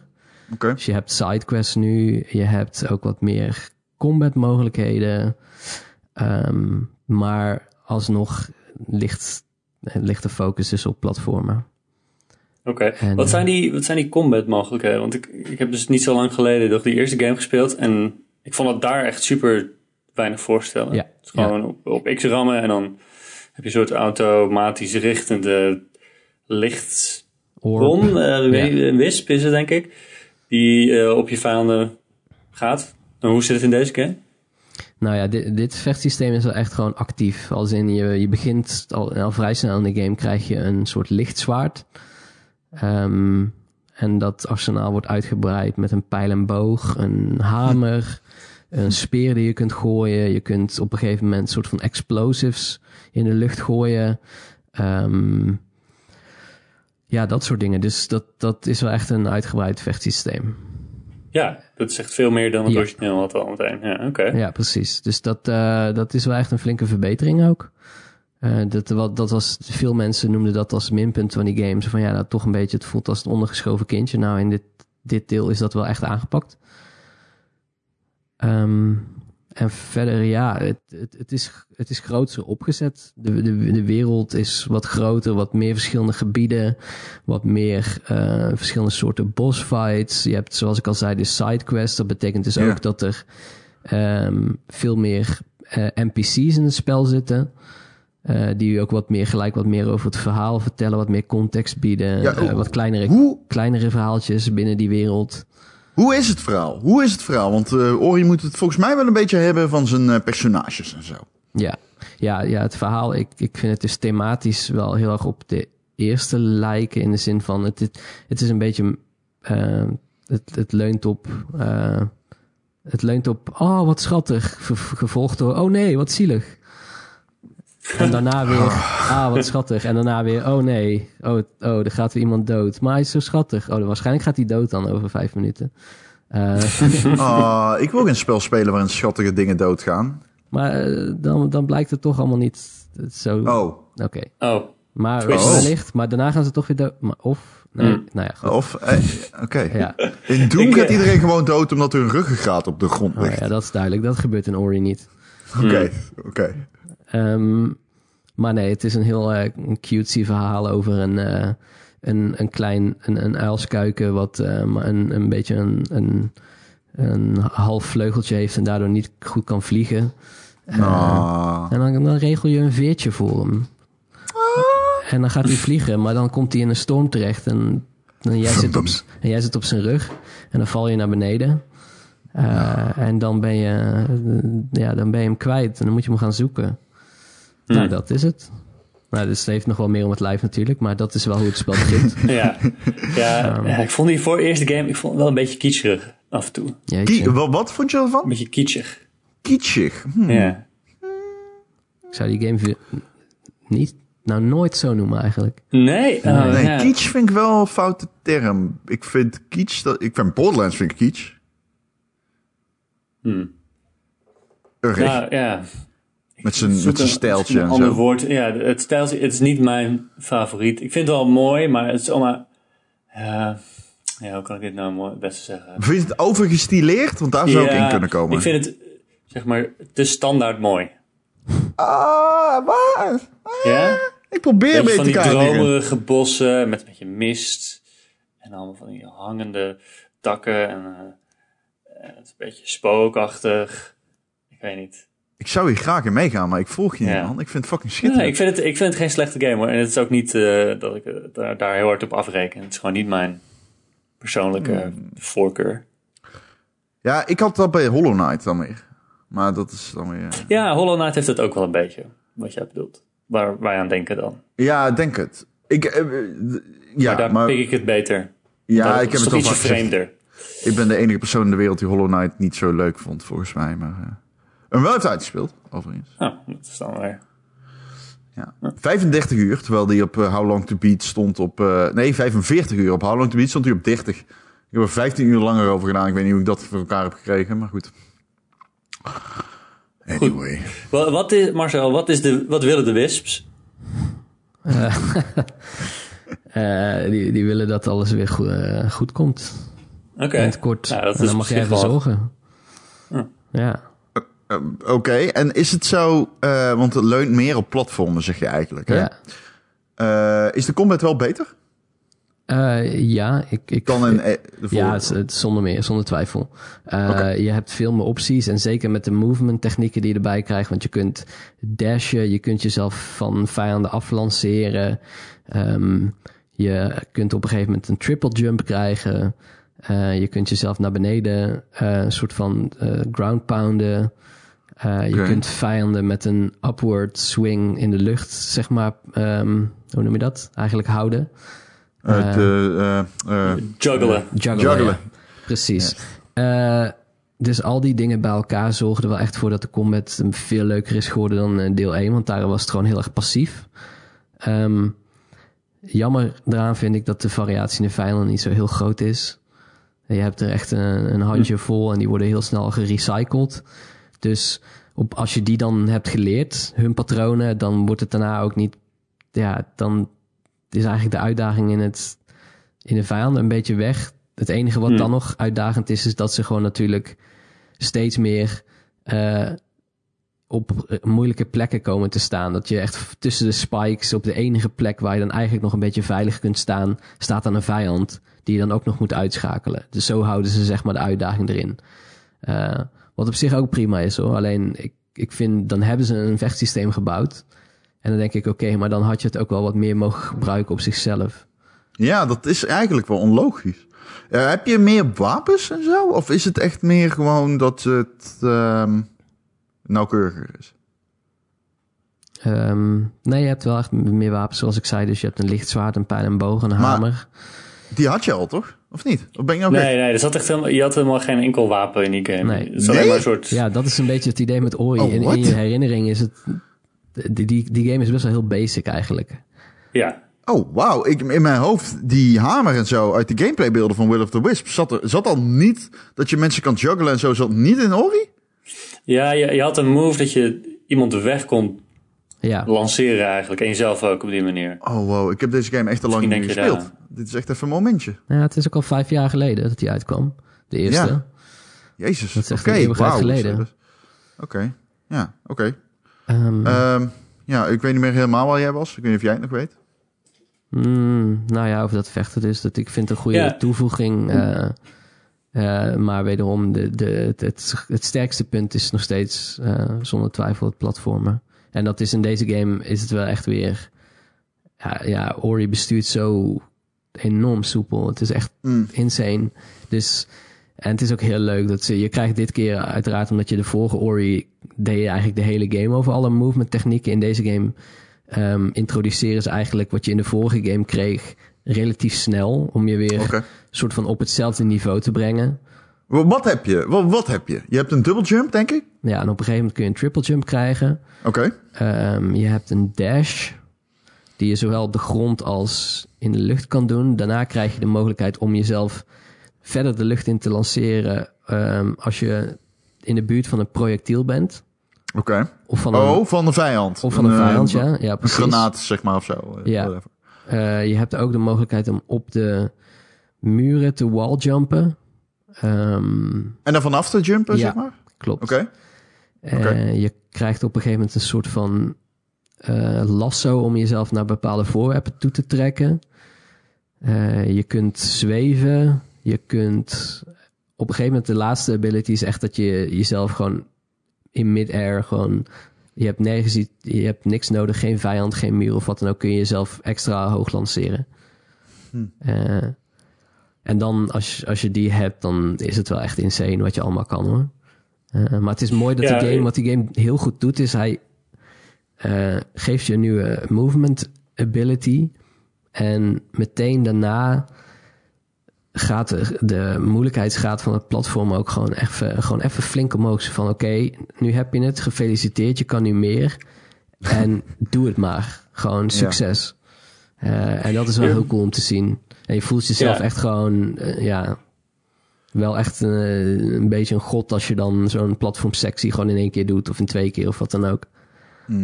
Oké. Dus je hebt sidequests nu, je hebt ook wat meer combat mogelijkheden. Ehm, maar alsnog ligt, ligt de focus dus op platformen. Oké. Wat, eh, zijn die, wat zijn die combat mogelijkheden? Want ik, ik heb dus niet zo lang geleden nog die eerste game gespeeld. En ik vond het daar echt super weinig voorstellen. Ja, Het is gewoon op, op X rammen en dan heb je een soort automatisch richtende lichtbron. Orb. eh, Ja. Wisp is het denk ik. Die eh, op je vijanden gaat. En hoe zit het in deze game? Nou ja, dit, dit vechtsysteem is wel echt gewoon actief. Als in je, je begint al, al vrij snel in de game krijg je een soort lichtzwaard. Ehm, En dat arsenaal wordt uitgebreid met een pijl en boog, een hamer, een speer die je kunt gooien. Je kunt op een gegeven moment een soort van explosives in de lucht gooien. Ehm, ja, dat soort dingen. Dus dat, dat is wel echt een uitgebreid vechtsysteem. Ja, dat is echt veel meer dan het Ja. origineel had al meteen. Ja, oké. Ja, precies. Dus dat, eh, dat is wel echt een flinke verbetering ook. Eh, dat, wat, dat was, veel mensen noemden dat als minpunt van die game. Zo van ja, nou, toch een beetje, het voelt als een ondergeschoven kindje. Nou, in dit, dit deel is dat wel echt aangepakt. Ehm, en verder, ja, het, het, het, is, het is groter opgezet. De, de, de wereld is wat groter, wat meer verschillende gebieden, wat meer eh, verschillende soorten boss fights. Je hebt, zoals ik al zei, de sidequests. Dat betekent dus Ja. ook dat er ehm, veel meer eh, NPC's in het spel zitten. eh, die u ook wat meer gelijk wat meer over het verhaal vertellen, wat meer context bieden. Ja, wat kleinere, Hoe, kleinere verhaaltjes binnen die wereld. Hoe is het verhaal? Hoe is het verhaal? Want eh Ori moet het volgens mij wel een beetje hebben van zijn eh, personages en zo. Ja, ja, ja het verhaal, ik, ik vind het dus thematisch wel heel erg op de eerste lijken. In de zin van, het, het, het is een beetje, eh, het, het leunt op, eh, het leunt op, oh wat schattig, gevolgd door, oh nee, wat zielig. En daarna weer, ah wat schattig. En daarna weer, oh nee, oh, oh er gaat weer iemand dood. Maar hij is zo schattig. Oh, waarschijnlijk gaat hij dood dan over vijf minuten. Eh, Ah, ik wil geen spel spelen waarin schattige dingen doodgaan. maar eh, dan, dan blijkt het toch allemaal niet zo... Oh, Oké. Oh, Maar Twist. wellicht, maar daarna gaan ze toch weer dood. Maar of, nee, Hmm. nou ja, goed. of... eh, Oké. Ja. In Doom gaat eh, iedereen gewoon dood omdat hun ruggengraat op de grond Oh, ligt. ja, dat is duidelijk. Dat gebeurt in Ori niet. Oké, oké. Ehm, maar nee, het is een heel cutesy verhaal over een, eh, een, een klein een, een uilskuiken wat eh, maar een, een beetje een, een, een half vleugeltje heeft en daardoor niet goed kan vliegen. Eh, Ah. En dan, dan regel je een veertje voor hem. En dan gaat hij vliegen, maar dan komt hij in een storm terecht. En, en, jij, zit op, en jij zit op zijn rug. En dan val je naar beneden. Eh, En dan ben, je, ja, dan ben je hem kwijt. En dan moet je hem gaan zoeken. Nou, dat is het. Nou, dus het heeft nog wel meer om het lijf natuurlijk. Maar dat is wel hoe het spel begint. ja. Ja, ja, ik vond die voor eerste game ik vond het wel een beetje kitscherig af en toe. Een Kie- wat, wat vond je ervan? beetje kitschig. Kitschig. Hm. Ja. Ik zou die game niet, nou nooit zo noemen eigenlijk. Nee, oh, Nee, ja. kitsch vind ik wel een foute term. Ik vind kitsch, dat, ik vind Borderlands vind ik kitsch. Hmm. Nou, ja. Met zijn, met zijn een- stijltje een ander zo. woord. Ja, het stijltje, het is niet mijn favoriet. Ik vind het wel mooi, maar het is allemaal... Ja, ja hoe kan ik dit nou mooi het beste zeggen? Vind je het overgestileerd? Want daar zou ik in kunnen komen. Ik vind het, zeg maar, te standaard mooi. Ah, waar? Ja? Ik probeer Beetje mee van te die dromerige bossen met een beetje mist. En allemaal van die hangende takken. En eh, eh, het is een beetje spookachtig. Ik weet niet. Ik zou hier graag in meegaan, maar ik volg je niet, Ja. man. Ik vind het fucking schitterend. Nee, ik vind, het, ik vind het geen slechte game hoor. En het is ook niet eh, dat ik eh, daar, daar heel hard op afreken. Het is gewoon niet mijn persoonlijke Hmm. voorkeur. Ja, ik had dat bij Hollow Knight dan weer. Maar dat is dan weer... eh, Ja, Hollow Knight heeft het ook wel een beetje. Wat jij bedoelt. Waar wij aan denken dan. Ja, ik denk het. Ik, ja, maar daar maar, pik ik het beter. ja, dat ik heb het toch ietsje gezegd. vreemder. Ik ben de enige persoon in de wereld die Hollow Knight niet zo leuk vond, volgens mij. Maar, en wel heeft uitgespeeld, overigens. Nou, dat is dan weer... Ja. 35 uur, terwijl die op eh, How Long to Beat stond op... eh, nee, 45 uur. Op How Long to Beat stond hij op 30. Ik heb er 15 uur langer over gedaan. Ik weet niet hoe ik dat voor elkaar heb gekregen, maar goed. Anyway. Wat, wat is, Marcel, wat, is de, wat willen de Wisps? Eh, die, die willen dat alles weer goed, goed komt. Oké. In het kort. Nou, dat en is dan mag jij zich even wel- zorgen. Ja. Eh, Oké, en is het zo... eh, want het leunt meer op platformen, zeg je eigenlijk. Hè? Ja. Eh, is de combat wel beter ja, ik, ik, dan de vorige? Ja, zonder meer, zonder twijfel. Je hebt veel meer opties en zeker met de movement technieken die je erbij krijgt. Want je kunt dashen, je kunt jezelf van vijanden aflanceren. Ehm, je kunt op een gegeven moment een triple jump krijgen. Je kunt jezelf naar beneden een soort van ground pounden. Eh, je kunt vijanden met een upward swing in de lucht, zeg maar, ehm, hoe noem je dat? Eigenlijk houden. Eh, eh, Juggelen. Juggler, Juggler. ja. Precies. Eh, dus al die dingen bij elkaar zorgden er wel echt voor dat de combat veel leuker is geworden dan deel 1. Want daar was het gewoon heel erg passief. Ehm, jammer daaraan vind ik dat de variatie in de vijanden niet zo heel groot is. Je hebt er echt een, een handje vol en die worden heel snel gerecycled. Dus op, als je die dan hebt geleerd, hun patronen, dan wordt het daarna ook niet... Ja, dan is eigenlijk de uitdaging in, het, in de vijanden een beetje weg. Het enige wat Hmm. dan nog uitdagend is, is dat ze gewoon natuurlijk steeds meer eh, op eh, moeilijke plekken komen te staan. Dat je echt tussen de spikes op de enige plek waar je dan eigenlijk nog een beetje veilig kunt staan, staat dan een vijand die je dan ook nog moet uitschakelen. Dus zo houden ze zeg maar de uitdaging erin. Eh, wat op zich ook prima is hoor. Alleen ik, ik vind, dan hebben ze een vechtsysteem gebouwd. En dan denk ik, oké, maar dan had je het ook wel wat meer mogen gebruiken op zichzelf. ja, dat is eigenlijk wel onlogisch. Eh, heb je meer wapens en zo? Of is het echt meer gewoon dat het ehm, nauwkeuriger is? Ehm, nee, je hebt wel echt meer wapens, zoals ik zei. Dus je hebt een lichtzwaard, een pijl en boog, een Maar- hamer. Die had je al, toch? Of niet? Of ben je nou gek? Nee, nee, er zat echt helemaal, je had helemaal geen enkel wapen in die game. Nee. Het is alleen Nee? maar een soort... Ja, dat is een beetje het idee met Ori. Oh, in, je herinnering is het... Die, die, die game is best wel heel basic eigenlijk. ja. Oh, wauw. Ik, in mijn hoofd, die hamer en zo uit de gameplaybeelden van Will of the Wisp, zat, er, zat al niet dat je mensen kan juggelen en zo, zat niet in Ori? Ja, je, je had een move dat je iemand weg kon Ja, lanceren eigenlijk. En jezelf ook op die manier. Oh, wow. Ik heb deze game echt al lang niet gespeeld. Dit is echt even een momentje. ja, het is ook al vijf jaar geleden dat die uitkwam. De eerste. Ja. Jezus. Dat is echt Oké, een eeuwigheid wauw. geleden. Oké. Ja, oké. Ehm, Ehm, ja, ik weet niet meer helemaal waar jij was. Ik weet niet of jij het nog weet. mm, nou ja, over dat vechten dus. Dat ik vind een goede Ja. toevoeging. eh, eh, maar wederom, de, de, het, het, het sterkste punt is nog steeds eh, zonder twijfel het platformen. En dat is in deze game is het wel echt weer... Ja, ja Ori bestuurt zo enorm soepel. Het is echt Mm. insane. Dus, en het is ook heel leuk dat ze, je krijgt dit keer uiteraard omdat je de vorige Ori deed je eigenlijk de hele game over alle movement technieken. In deze game ehm, introduceren ze eigenlijk wat je in de vorige game kreeg relatief snel om je weer soort van op hetzelfde niveau te brengen. Wa- Wat heb je? Wat, wat heb je? Je hebt een double jump, denk ik? Ja, en op een gegeven moment kun je een triple jump krijgen. Oké. Ehm, je hebt een dash, die je zowel op de grond als in de lucht kan doen. Daarna krijg je de mogelijkheid om jezelf verder de lucht in te lanceren ehm, als je in de buurt van een projectiel bent. Oké. Of van een, Oh, van de vijand. of van een vijand, ja. Ja, Een precies. granaat, zeg maar, of zo. Ja. Eh, je hebt ook de mogelijkheid om op de muren te walljumpen. Ehm En dan vanaf te jumpen, Ja. zeg maar? klopt. Oké. Eh, Oké. Je krijgt op een gegeven moment een soort van eh, lasso om jezelf naar bepaalde voorwerpen toe te trekken. Eh, je kunt zweven. Je kunt op een gegeven moment de laatste ability is echt dat je jezelf gewoon in mid-air gewoon. Je hebt nergens iets, je hebt niks nodig, geen vijand, geen muur of wat dan ook. Kun je jezelf extra hoog lanceren. Hm. Eh, en dan, als je, als je die hebt, dan is het wel echt insane wat je allemaal kan hoor. Eh, maar het is mooi dat Ja, die game, ik- wat die game heel goed doet, is hij eh, geeft je een nieuwe movement ability. En meteen daarna gaat de, de moeilijkheidsgraad van het platform ook gewoon even, gewoon even flink omhoog. Van oké, nu heb je het, gefeliciteerd, je kan nu meer. En doe het maar. Gewoon succes. Eh, en dat is wel Ja. heel cool om te zien. En je voelt jezelf Ja. echt gewoon, eh, ja, wel echt eh, een beetje een god als je dan zo'n platformsectie gewoon in één keer doet. Of in twee keer of wat dan ook.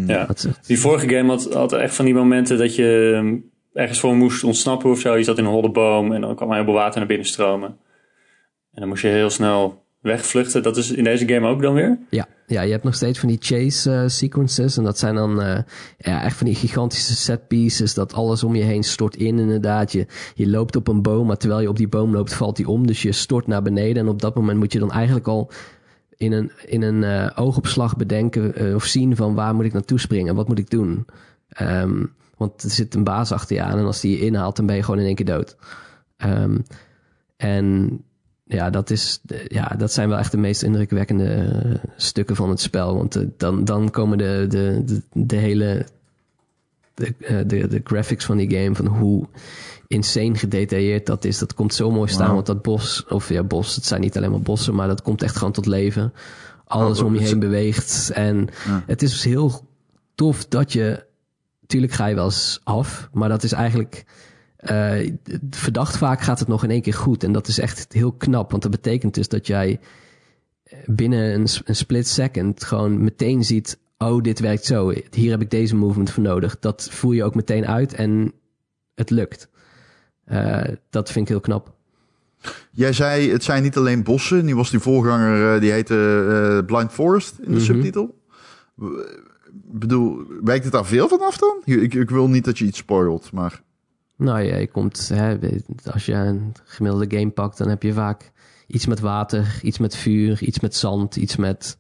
Ja. Is echt- Die vorige game had, had echt van die momenten dat je ehm, ergens voor moest ontsnappen of zo. Je zat in een holle boom en dan kwam er heel veel water naar binnen stromen. En dan moest je heel snel wegvluchten. Dat is in deze game ook dan weer? Ja, ja, je hebt nog steeds van die chase eh, sequences. En dat zijn dan eh, ja, echt van die gigantische set pieces. Dat alles om je heen stort in inderdaad. Je, je loopt op een boom, maar terwijl je op die boom loopt valt die om. Dus je stort naar beneden. En op dat moment moet je dan eigenlijk al in een, in een eh, oogopslag bedenken of zien van waar moet ik naartoe springen? Wat moet ik doen? Ehm, want er zit een baas achter je aan. En als die je inhaalt, dan ben je gewoon in één keer dood. Ehm, en ja, dat, is, ja, dat zijn wel echt de meest indrukwekkende eh, stukken van het spel. Want eh, dan, dan komen de, de, de, de hele de, eh, de, de graphics van die game, van hoe insane gedetailleerd dat is. Dat komt zo mooi staan, want dat bos, of ja, bos, het zijn niet alleen maar bossen, maar dat komt echt gewoon tot leven. Alles Oh, om je heen beweegt. En Ja. het is dus heel tof dat je, tuurlijk ga je wel eens af, maar dat is eigenlijk, eh, verdacht vaak gaat het nog in één keer goed. En dat is echt heel knap, want dat betekent dus dat jij binnen een, split second gewoon meteen ziet, oh, dit werkt zo. Hier heb ik deze movement voor nodig. Dat voer je ook meteen uit en het lukt. Eh, dat vind ik heel knap. Jij zei, het zijn niet alleen bossen. Nu was die voorganger, eh, die heette Blind Forest in de Mhm. subtitel. W- bedoel, wijkt het daar veel van af dan? Ik, ik wil niet dat je iets spoilt, maar... Nou ja, je komt, hè, als je een gemiddelde game pakt, dan heb je vaak iets met water, iets met vuur, iets met zand, iets met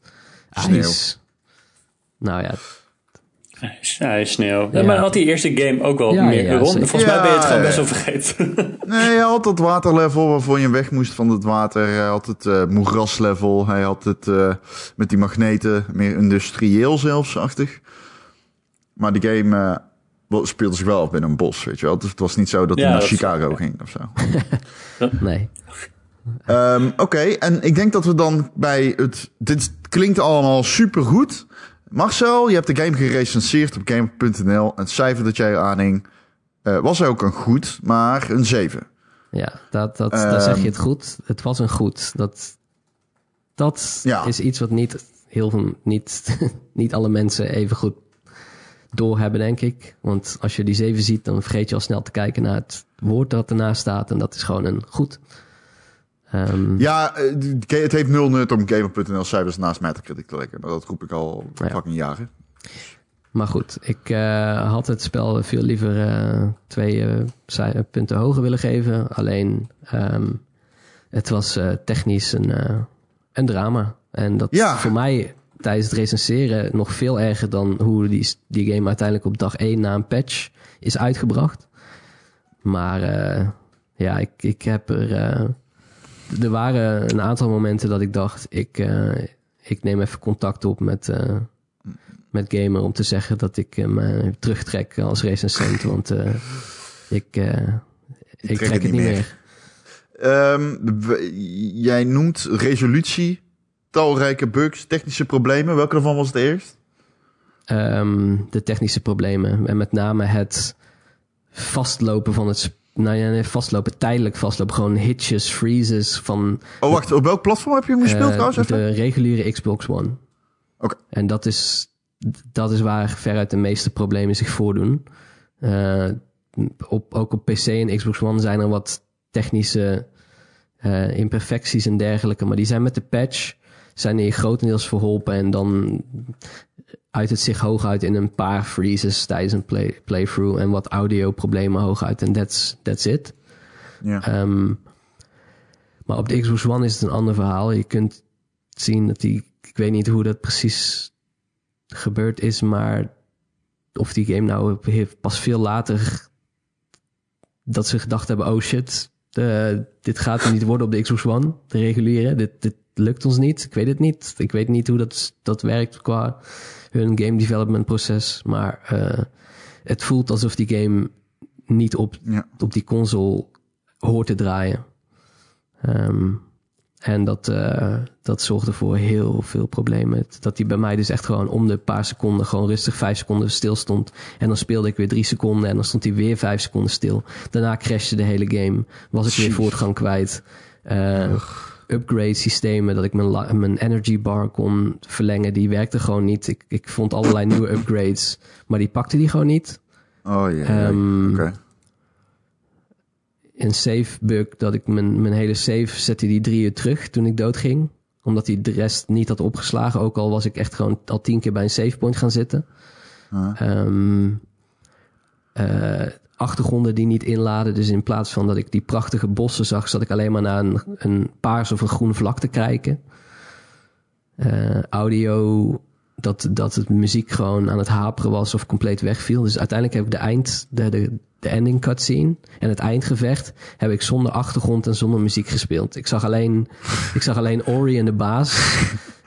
ijs. Nou ja, Ja, sneeuw. Ja, maar had die eerste game ook wel Ja, meer ja, rond? zeker. Volgens mij ben je het gewoon best wel vergeten. Nee, hij had dat waterlevel waarvoor je weg moest van het water. Hij had het eh moeraslevel. Hij had het eh, met die magneten, meer industrieel zelfs-achtig. Maar die game eh, speelde zich wel af binnen een bos, weet je wel. Dus het was niet zo dat Ja, hij naar is- Chicago ging of zo. nee. Ehm, Oké, en ik denk dat we dan bij het... Dit klinkt allemaal supergoed. Marcel, je hebt de game gerecenseerd op Gamer.nl. En het cijfer dat jij aanhing eh, was ook een goed, maar een 7. Ja, dat, dat, daar zeg Ehm. je het goed. Het was een goed. Dat, dat Ja. is iets wat niet heel veel, niet, niet alle mensen even goed doorhebben, denk ik. Want als je die 7 ziet, dan vergeet je al snel te kijken naar het woord dat ernaast staat. En dat is gewoon een goed. Ehm, Ja, eh, het heeft nul nut om Gamer.nl cijfers naast Metacritic te. Maar dat roep ik al Ja. fucking jaren. Maar goed, ik eh, had het spel veel liever eh, twee cij- punten hoger willen geven. Alleen, ehm, het was technisch een, een drama. En dat Ja. voor mij tijdens het recenseren nog veel erger dan hoe die, die game uiteindelijk op dag 1 na een patch is uitgebracht. Maar eh, ja, ik, ik heb er... eh, er waren een aantal momenten dat ik dacht, ik, eh, ik neem even contact op met... eh, met Gamer om te zeggen dat ik hem eh, terugtrek als recensent. Want eh, ik, eh, ik trek, het niet meer. Ehm, jij noemt resolutie, talrijke bugs, technische problemen. Welke daarvan was het eerst? Ehm, de technische problemen. En met name het vastlopen van het... Nou ja, nee, vastlopen, tijdelijk vastlopen. Gewoon hitches, freezes van Oh, wacht. Op welk platform heb je hem gespeeld eh, trouwens? Even? de reguliere Xbox One. Oké. En dat is, dat is waar veruit de meeste problemen zich voordoen. Eh, op, ook op PC en Xbox One zijn er wat technische eh, imperfecties en dergelijke. Maar die zijn met de patch zijn die grotendeels verholpen. En dan uit het zich hooguit in een paar freezes tijdens een play, playthrough. En wat audio problemen hooguit. En that's, that's it. Ja. Ehm, maar op de Xbox One is het een ander verhaal. Je kunt zien dat die... Ik weet niet hoe dat precies gebeurd is, maar of die game nou heeft pas veel later dat ze gedacht hebben, oh shit, eh, dit gaat er niet worden op de Xbox One, de reguliere. Dit, dit lukt ons niet. Ik weet het niet. Ik weet niet hoe dat, dat werkt qua hun game development proces. Maar eh, het voelt alsof die game niet op ja. op die console hoort te draaien. Ehm, en dat, eh, dat zorgde voor heel veel problemen. Dat die bij mij dus echt gewoon om de paar seconden gewoon rustig vijf seconden stil stond. En dan speelde ik weer drie seconden en dan stond hij weer vijf seconden stil. Daarna crashte de hele game. Was ik weer Jeez. voortgang kwijt. Eh, upgrade systemen, dat ik mijn, mijn energy bar kon verlengen, die werkte gewoon niet. Ik, ik vond allerlei nieuwe upgrades, maar die pakte die gewoon niet. Oh ja. Ehm, Oké. Een save bug dat ik mijn, mijn hele save zette die drie uur terug toen ik doodging. Omdat hij de rest niet had opgeslagen. Ook al was ik echt gewoon al tien keer bij een save point gaan zitten. Ah. Ehm, eh, achtergronden die niet inladen. Dus in plaats van dat ik die prachtige bossen zag, zat ik alleen maar naar een, een paars of een groen vlak te kijken. Eh, audio, dat, dat het muziek gewoon aan het haperen was of compleet wegviel. Dus uiteindelijk heb ik de eind, de, de, de ending cutscene en het eindgevecht heb ik zonder achtergrond en zonder muziek gespeeld. Ik zag alleen, ik zag alleen Ori en de baas.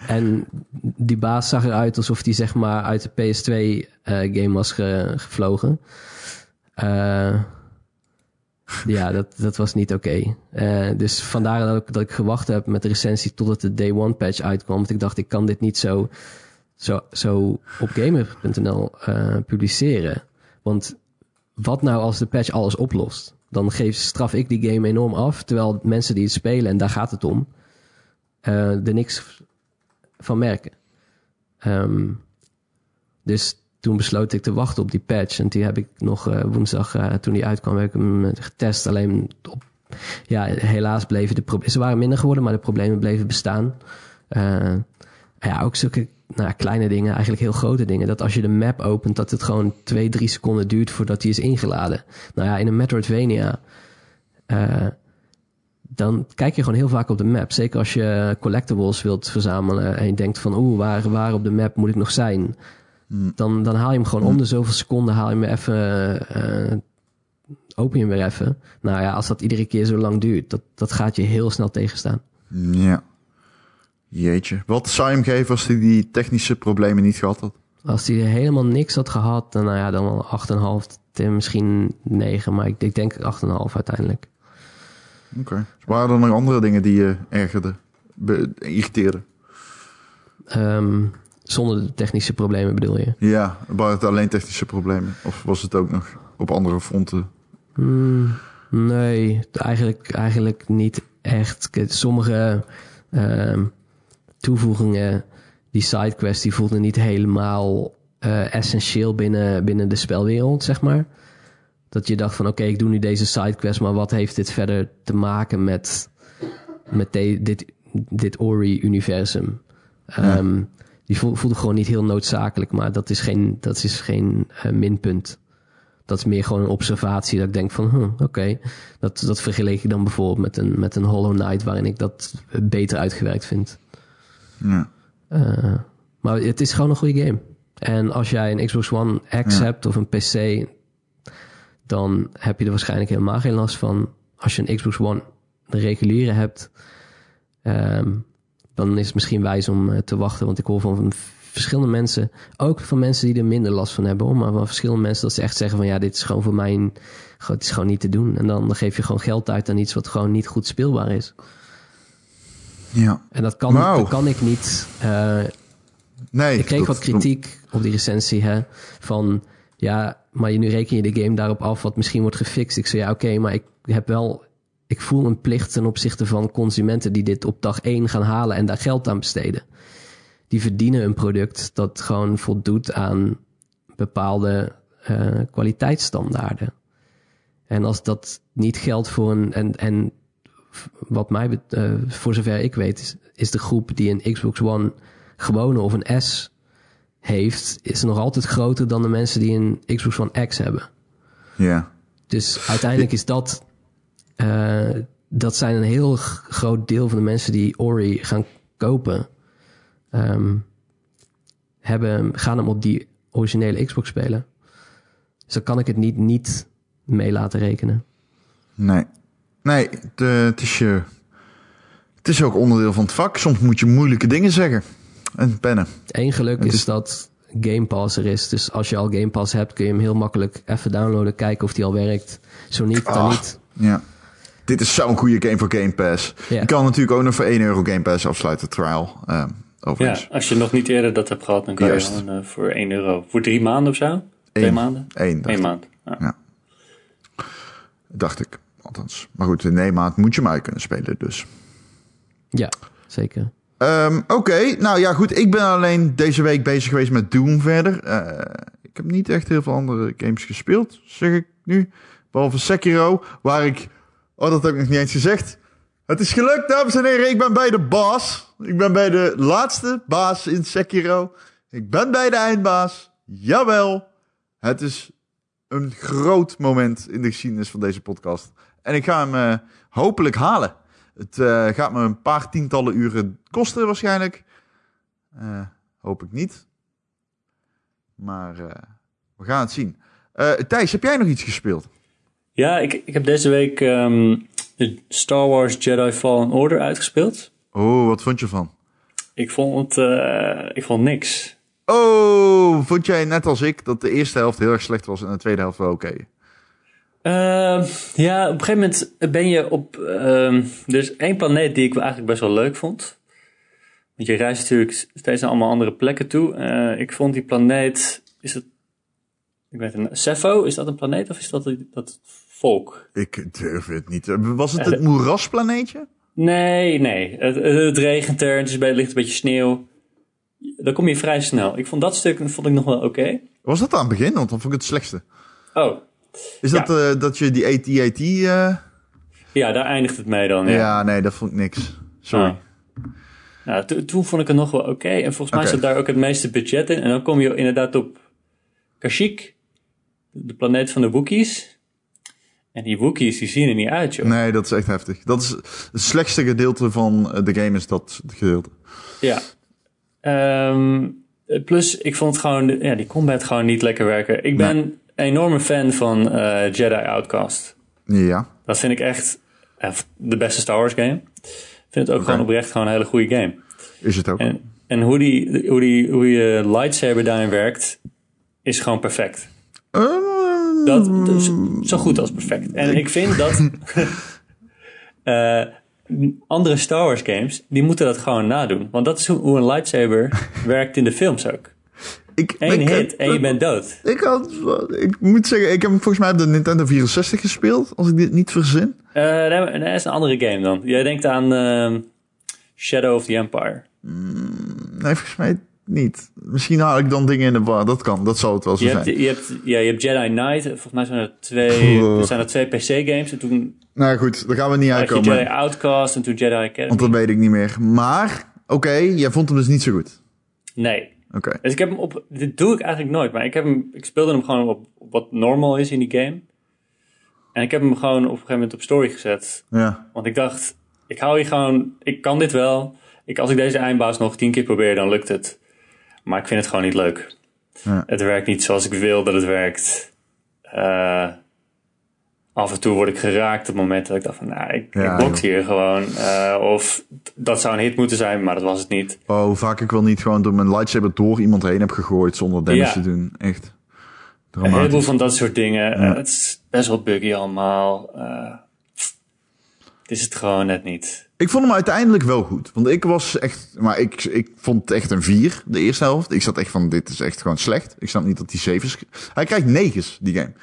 En die baas zag eruit alsof die zeg maar uit de PS2-game was ge- gevlogen. Eh, ja, dat, dat was niet oké. Eh, dus vandaar dat ik, dat ik gewacht heb met de recensie totdat de Day One patch uitkwam. Want ik dacht, ik kan dit niet zo, zo, zo op gamer.nl eh, publiceren. Want wat nou als de patch alles oplost? Dan geef, straf ik die game enorm af. Terwijl mensen die het spelen, en daar gaat het om, eh, er niks van merken. Ehm, dus toen besloot ik te wachten op die patch. En die heb ik nog eh, woensdag, eh, toen die uitkwam, heb ik hem getest. Alleen op, ja, helaas bleven de problemen. Ze waren minder geworden, maar de problemen bleven bestaan. Eh, ja, ook zulke nou, kleine dingen, eigenlijk heel grote dingen. Dat als je de map opent, dat het gewoon twee, drie seconden duurt voordat die is ingeladen. Nou ja, in een Metroidvania. eh, dan kijk je gewoon heel vaak op de map. Zeker als je collectibles wilt verzamelen en je denkt van oeh, waar, waar op de map moet ik nog zijn? Dan, dan haal je hem gewoon om de zoveel seconden, haal je hem even, eh, open je hem weer even. Nou ja, als dat iedere keer zo lang duurt, dat, dat gaat je heel snel tegenstaan. Ja. Jeetje. Wat zou je hem geven als hij die technische problemen niet gehad had? Als hij helemaal niks had gehad, dan, nou ja, dan wel 8,5, ten- misschien 9, maar ik, ik denk 8,5 uiteindelijk. Oké. Dus waren er nog andere dingen die je ergerden? Be- irriteerden? Ehm, zonder de technische problemen bedoel je? Ja, waren het alleen technische problemen? Of was het ook nog op andere fronten? Hmm, nee, eigenlijk, eigenlijk niet echt. Sommige ehm, toevoegingen, die sidequests, die voelden niet helemaal eh, essentieel binnen, binnen de spelwereld, zeg maar. Dat je dacht van, oké, ik doe nu deze sidequest, maar wat heeft dit verder te maken met, met de- dit, dit Ori-universum? Ehm, Die voel- voelde gewoon niet heel noodzakelijk, maar dat is geen, dat is geen eh, minpunt. Dat is meer gewoon een observatie dat ik denk van, hm, oké. Dat, dat vergeleek ik dan bijvoorbeeld met een, met een Hollow Knight, waarin ik dat beter uitgewerkt vind. Ja. Eh, maar het is gewoon een goede game. En als jij een Xbox One X Ja. hebt of een PC, dan heb je er waarschijnlijk helemaal geen last van. Als je een Xbox One, de reguliere hebt, ehm, dan is het misschien wijs om eh, te wachten. Want ik hoor van verschillende mensen, ook van mensen die er minder last van hebben, hoor, maar van verschillende mensen dat ze echt zeggen van ja, dit is gewoon voor mij, een, het is gewoon niet te doen. En dan geef je gewoon geld uit aan iets wat gewoon niet goed speelbaar is. Ja. En dat kan, Wauw. dat kan ik niet. eh, Nee. ik kreeg dat- wat kritiek op die recensie, hè. Van, ja, maar je, nu reken je de game daarop af wat misschien wordt gefixt. Ik zei, ja, oké, maar ik heb wel... Ik voel een plicht ten opzichte van consumenten die dit op dag één gaan halen en daar geld aan besteden. Die verdienen een product dat gewoon voldoet aan bepaalde eh, kwaliteitsstandaarden. En als dat niet geldt voor een... En, en wat mij, eh, voor zover ik weet, is, is de groep die een Xbox One gewone of een S heeft, is nog altijd groter dan de mensen die een Xbox One X hebben. Ja. Dus uiteindelijk is dat, eh, dat zijn een heel groot deel van de mensen die Ori gaan kopen, ehm, hebben, gaan hem op die originele Xbox spelen. Dus dan kan ik het niet, niet mee laten rekenen. Nee. Nee, het, eh, het is je... Het is ook onderdeel van het vak. Soms moet je moeilijke dingen zeggen. En pennen. Eén geluk is, is- dat Game Pass er is. Dus als je al Game Pass hebt, kun je hem heel makkelijk even downloaden, kijken of die al werkt. Zo niet, dan Ah. niet. Ja. Dit is zo'n goede game voor Game Pass. Ja. Je kan natuurlijk ook nog voor 1 euro Game Pass afsluiten, trial. eh Ja, overigens. als je nog niet eerder dat hebt gehad, dan kan Juist. je gewoon eh, voor 1 euro. Voor drie maanden of zo? Twee maanden? Eén, dacht Eén ik. maand. Ja. Dacht ik, althans. Maar goed, in nee maand moet je hem uit kunnen spelen, dus. Ja, zeker. Ehm, Oké, nou ja, goed. Ik ben alleen deze week bezig geweest met Doom verder. Eh, ik heb niet echt heel veel andere games gespeeld, zeg ik nu. Behalve Sekiro, waar ik... Oh, dat heb ik nog niet eens gezegd. Het is gelukt, dames en heren. Ik ben bij de baas. Ik ben bij de laatste baas in Sekiro. Ik ben bij de eindbaas. Jawel. Het is een groot moment in de geschiedenis van deze podcast. En ik ga hem eh, hopelijk halen. Het eh, gaat me een paar tientallen uren kosten waarschijnlijk. Eh, hoop ik niet. Maar we gaan het zien. Thijs, heb jij nog iets gespeeld? Ja, ik, ik heb deze week de Star Wars Jedi Fallen Order uitgespeeld. Oh, wat vond je van? Ik vond het, ik vond niks. Oh, vond jij net als ik dat de eerste helft heel erg slecht was en de tweede helft wel oké? Ehm, ja, op een gegeven moment ben je op. ehm er is één planeet die ik eigenlijk best wel leuk vond. Want je reist natuurlijk steeds naar allemaal andere plekken toe. Eh, ik vond die planeet. Is het. Ik weet het Cepho, is dat een planeet of is dat dat volk? Ik durf het niet. Was het het moerasplaneetje? Nee, nee. Het, het, het regent er, het is bij- ligt een beetje sneeuw. Dan kom je vrij snel. Ik vond dat stuk vond ik nog wel oké. Was dat aan het begin? Want dan vond ik het slechtste. Oh, Is Ja. dat eh, dat je die AT-AT... eh ja, daar eindigt het mee dan. ja. Ja. nee, dat vond ik niks. Sorry. Ah. Nou, to- toen vond ik het nog wel oké. En volgens mij Oké. zat daar ook het meeste budget in. En dan kom je inderdaad op Kashyyyk, de planeet van de Wookiees. En die Wookiees, die zien er niet uit, joh. Nee, dat is echt heftig. Dat is het slechtste gedeelte van eh, de game is dat gedeelte. Ja. Ehm, plus, ik vond gewoon, ja, die combat gewoon niet lekker werken. Ik ben enorme fan van eh, Jedi Outcast. Ja. Dat vind ik echt de beste Star Wars game. Ik vind het ook gewoon oprecht gewoon een hele goede game. Is het ook. En, en hoe, die, hoe, die, hoe je lightsaber daarin werkt, is gewoon perfect. Eh, Dat, is zo goed als perfect. En ik vind dat eh, andere Star Wars games, die moeten dat gewoon nadoen. Want dat is hoe, hoe een lightsaber werkt in de films ook. Ik, Eén ik- hit en je bent dood. Ik, had, ik moet zeggen, ik heb volgens mij op de Nintendo 64 gespeeld, als ik dit niet verzin. Eh, dat is een andere game dan. Jij denkt aan ehm, Shadow of the Empire. Nee, volgens mij niet. Misschien haal ik dan dingen in de war. Dat kan, dat zou het wel zo Je zijn. hebt, je, hebt, ja, je hebt Jedi Knight. Volgens mij zijn er twee, er zijn er twee PC-games. En toen Nou goed, daar gaan we niet uitkomen. Jedi Outcast en toen Jedi Academy. Want dat weet ik niet meer. Maar, oké, jij vond hem dus niet zo goed. Nee. Dus ik heb hem op... Dit doe ik eigenlijk nooit. Maar ik, heb hem, ik speelde hem gewoon op, op wat normal is in die game. En ik heb hem gewoon op een gegeven moment op story gezet. Ja. Want ik dacht, ik hou hier gewoon... Ik kan dit wel. Ik, als ik deze eindbaas nog tien keer probeer, dan lukt het. Maar ik vind het gewoon niet leuk. Ja. Het werkt niet zoals ik wil dat het werkt. Eh, af en toe word ik geraakt op momenten dat ik dacht van... Nou, ik, Ja, ik box joh. hier gewoon. Eh, of dat zou een hit moeten zijn, maar dat was het niet. Oh, hoe vaak ik wel niet gewoon door mijn lightsaber door iemand heen heb gegooid zonder damage Ja. te doen. Echt. Een heleboel Dramatisch. van dat soort dingen. Ja. Eh, het is best wel buggy allemaal. Eh, het is het gewoon net niet. Ik vond hem uiteindelijk wel goed. Want ik was echt... Maar ik, ik vond het echt een 4, de eerste helft. Ik zat echt van, dit is echt gewoon slecht. Ik snap niet dat hij 7 is. Hij krijgt 9, die game.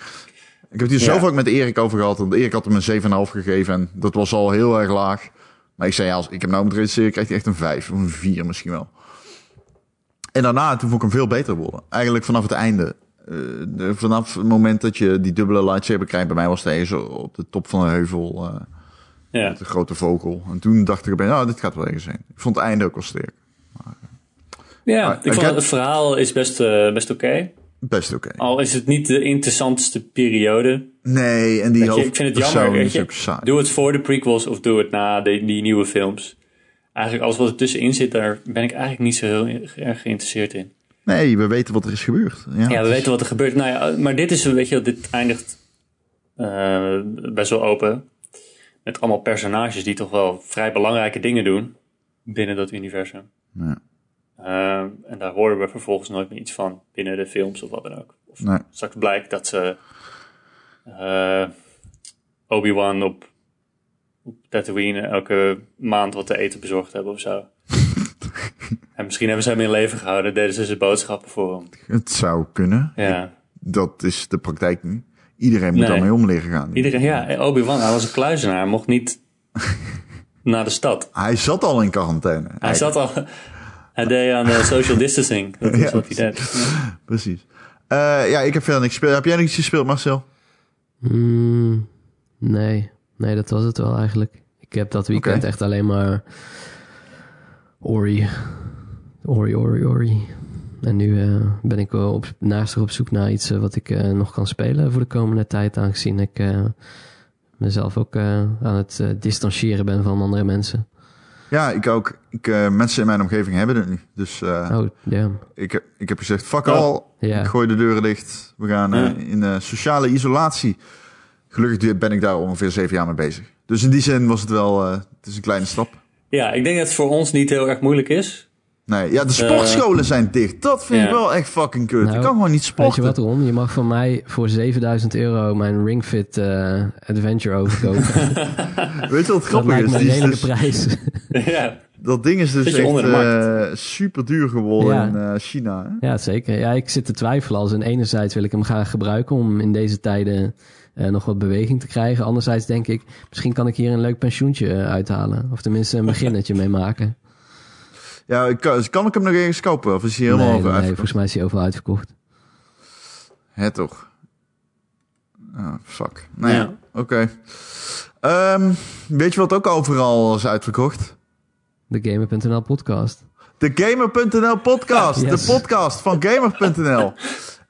Ik heb het hier zo Ja. vaak met Erik over gehad. Want Erik had hem een 7,5 gegeven. En dat was al heel erg laag. Maar ik zei, ja, als ik hem nou moet reduceren, krijgt hij echt een 5. Of een 4 misschien wel. En daarna, toen vond ik hem veel beter worden. Eigenlijk vanaf het einde. Eh, de- vanaf het moment dat je die dubbele lightsaber krijgt. Bij mij was zo op de top van de heuvel. eh, Ja. met een grote vogel. En toen dacht ik nou, dit gaat wel ergens zijn. Ik vond het einde ook wel sterk. Ja, Maar ik ik vond het verhaal is best, eh, best oké. Best oké. Al is het niet de interessantste periode. Nee, en die je, ik vind het jammer. is ook saai. doe het voor de prequels of doe het na de, die nieuwe films. Eigenlijk alles wat er tussenin zit, daar ben ik eigenlijk niet zo heel erg geïnteresseerd in. Nee, we weten wat er is gebeurd. Ja, Ja, we is- weten wat er gebeurt. Nou ja, maar dit is, weet je, dit eindigt eh, best wel open. Met allemaal personages die toch wel vrij belangrijke dingen doen binnen dat universum. Ja. Eh, en daar horen we vervolgens nooit meer iets van binnen de films of wat dan ook. Of Nee. straks blijkt dat ze eh, Obi-Wan op, op Tatooine elke maand wat te eten bezorgd hebben of zo. en misschien hebben ze hem in leven gehouden, deden ze zijn boodschappen voor hem. Het zou kunnen. Ja. Dat is de praktijk nu. Iedereen moet Nee. daarmee om leren gaan. Iedereen, ja, Obi-Wan, hij was een kluizenaar, hij mocht niet naar de stad. Hij zat al in quarantaine. Hij zat al, hij deed aan de social distancing. Dat is wat hij deed. Precies. Eh, ja, ik heb verder niks gespeeld. Heb jij nog iets gespeeld, Marcel? Hmm, nee, nee, dat was het wel eigenlijk. Ik heb dat weekend echt alleen maar Ori, Ori, Ori, Ori. En nu eh, ben ik wel op, naastig op zoek naar iets eh, wat ik eh, nog kan spelen voor de komende tijd, aangezien ik eh, mezelf ook eh, aan het eh, distancieren ben van andere mensen. Ja, ik ook. Ik, eh, mensen in mijn omgeving hebben het nu. Dus eh, Oh, ja. ik, heb, ik heb gezegd, fuck Oh. Ja. Ik gooi de deuren dicht. We gaan eh, in sociale isolatie. Gelukkig ben ik daar ongeveer zeven jaar mee bezig. Dus in die zin was het wel, eh, het is een kleine stap. ja, ik denk dat het voor ons niet heel erg moeilijk is. Nee, ja, de sportscholen zijn dicht. Dat vind ik wel echt fucking kut. Nou, ik kan gewoon niet Weet sporten. je wat, Ron? Je mag van mij voor 7000 euro mijn Ring Fit eh, Adventure overkopen. Weet je wat dat grappig lijkt is? Die is dus- prijs. ja. dat ding is dus echt markt. super duur geworden Ja. in eh, China. Hè? ja, zeker. Ja, ik zit te twijfelen. Als in enerzijds wil ik hem gaan gebruiken om in deze tijden eh, nog wat beweging te krijgen. Anderzijds denk ik, misschien kan ik hier een leuk pensioentje eh, uithalen. Of tenminste een beginnetje mee maken. Ja, ik kan, kan ik hem nog ergens kopen? Of is hij helemaal nee, over nee, volgens mij is hij overal uitverkocht. Hè, toch? Ah, fuck. Nou ja, oké. Ehm, weet je wat ook overal is uitverkocht? De Gamer.nl podcast. De Gamer.nl podcast. Yes. De podcast van Gamer.nl.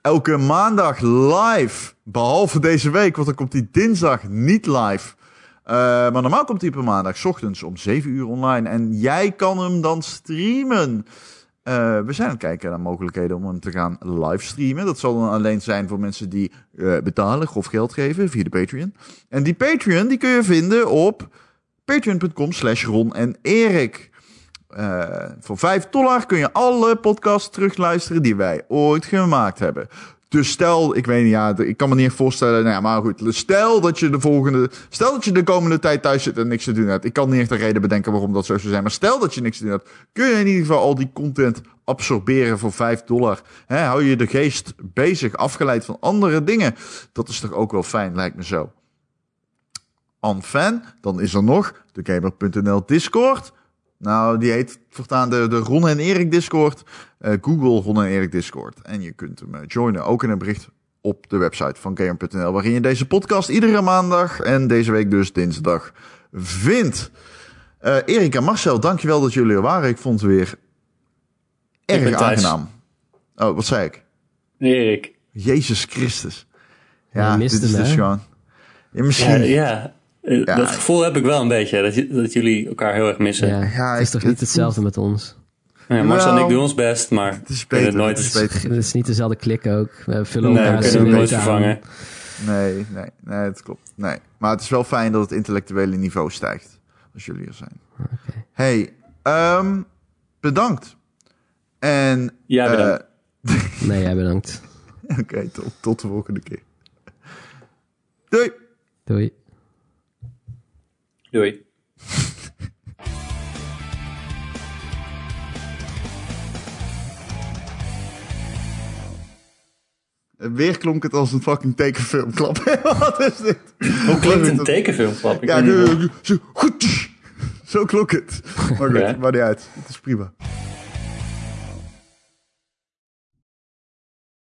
Elke maandag live. Behalve deze week, want dan komt die dinsdag niet live. Eh, maar normaal komt hij per maandag, ochtends om 7 uur online. En jij kan hem dan streamen. Eh, we zijn aan het kijken naar mogelijkheden om hem te gaan livestreamen. Dat zal dan alleen zijn voor mensen die eh, betalen of geld geven via de Patreon. En die Patreon die kun je vinden op patreon.com slash en Erik. Voor 5 dollar kun je alle podcasts terugluisteren die wij ooit gemaakt hebben. Dus stel, ik weet niet, ja, ik kan me niet voorstellen, nou ja, maar goed. Stel dat je de volgende, stel dat je de komende tijd thuis zit en niks te doen hebt. Ik kan niet echt een reden bedenken waarom dat zo zou zijn, maar stel dat je niks te doen hebt, kun je in ieder geval al die content absorberen voor 5 dollar. Hè, hou je de geest bezig, afgeleid van andere dingen. Dat is toch ook wel fijn, lijkt me zo. En fan, dan is er nog de Gamer.nl Discord. Nou, die heet voortaan de, de Ron en Erik Discord. Eh, Google Ron en Erik Discord. En je kunt hem eh, joinen, ook in een bericht op de website van Gamer.nl. Waarin je deze podcast iedere maandag en deze week dus dinsdag vindt. Eh Erik en Marcel, dankjewel dat jullie er waren. Ik vond het weer erg aangenaam. Oh, wat zei ik? Erik. Jezus Christus. Ja, dit is hem, dus gewoon... Ja, Ja, misschien... ja. Eh, Ja. dat gevoel heb ik wel een beetje. Dat, dat jullie elkaar heel erg missen. Ja, Ja. het is toch niet hetzelfde met ons? Marcel en ik doen ons best, maar Het is we beter, nooit... het is beter. Het is niet dezelfde klik ook. We vullen Nee, we elkaar kunnen hem nooit vervangen. Nee, nee, nee, dat klopt. Nee. Maar het is wel fijn dat het intellectuele niveau stijgt. Als jullie er zijn. Oké. Hey, ehm, bedankt. En... Ja, bedankt. eh, Nee, jij bedankt. Oké, tot, tot de volgende keer. Doei! Doei. Doei. Weer klonk het als een fucking tekenfilmklap. Wat is dit? Hoe klinkt een tekenfilmklap? Ik Ja, zo, goed. Zo klonk het. Maar goed, maar niet uit. Het is prima.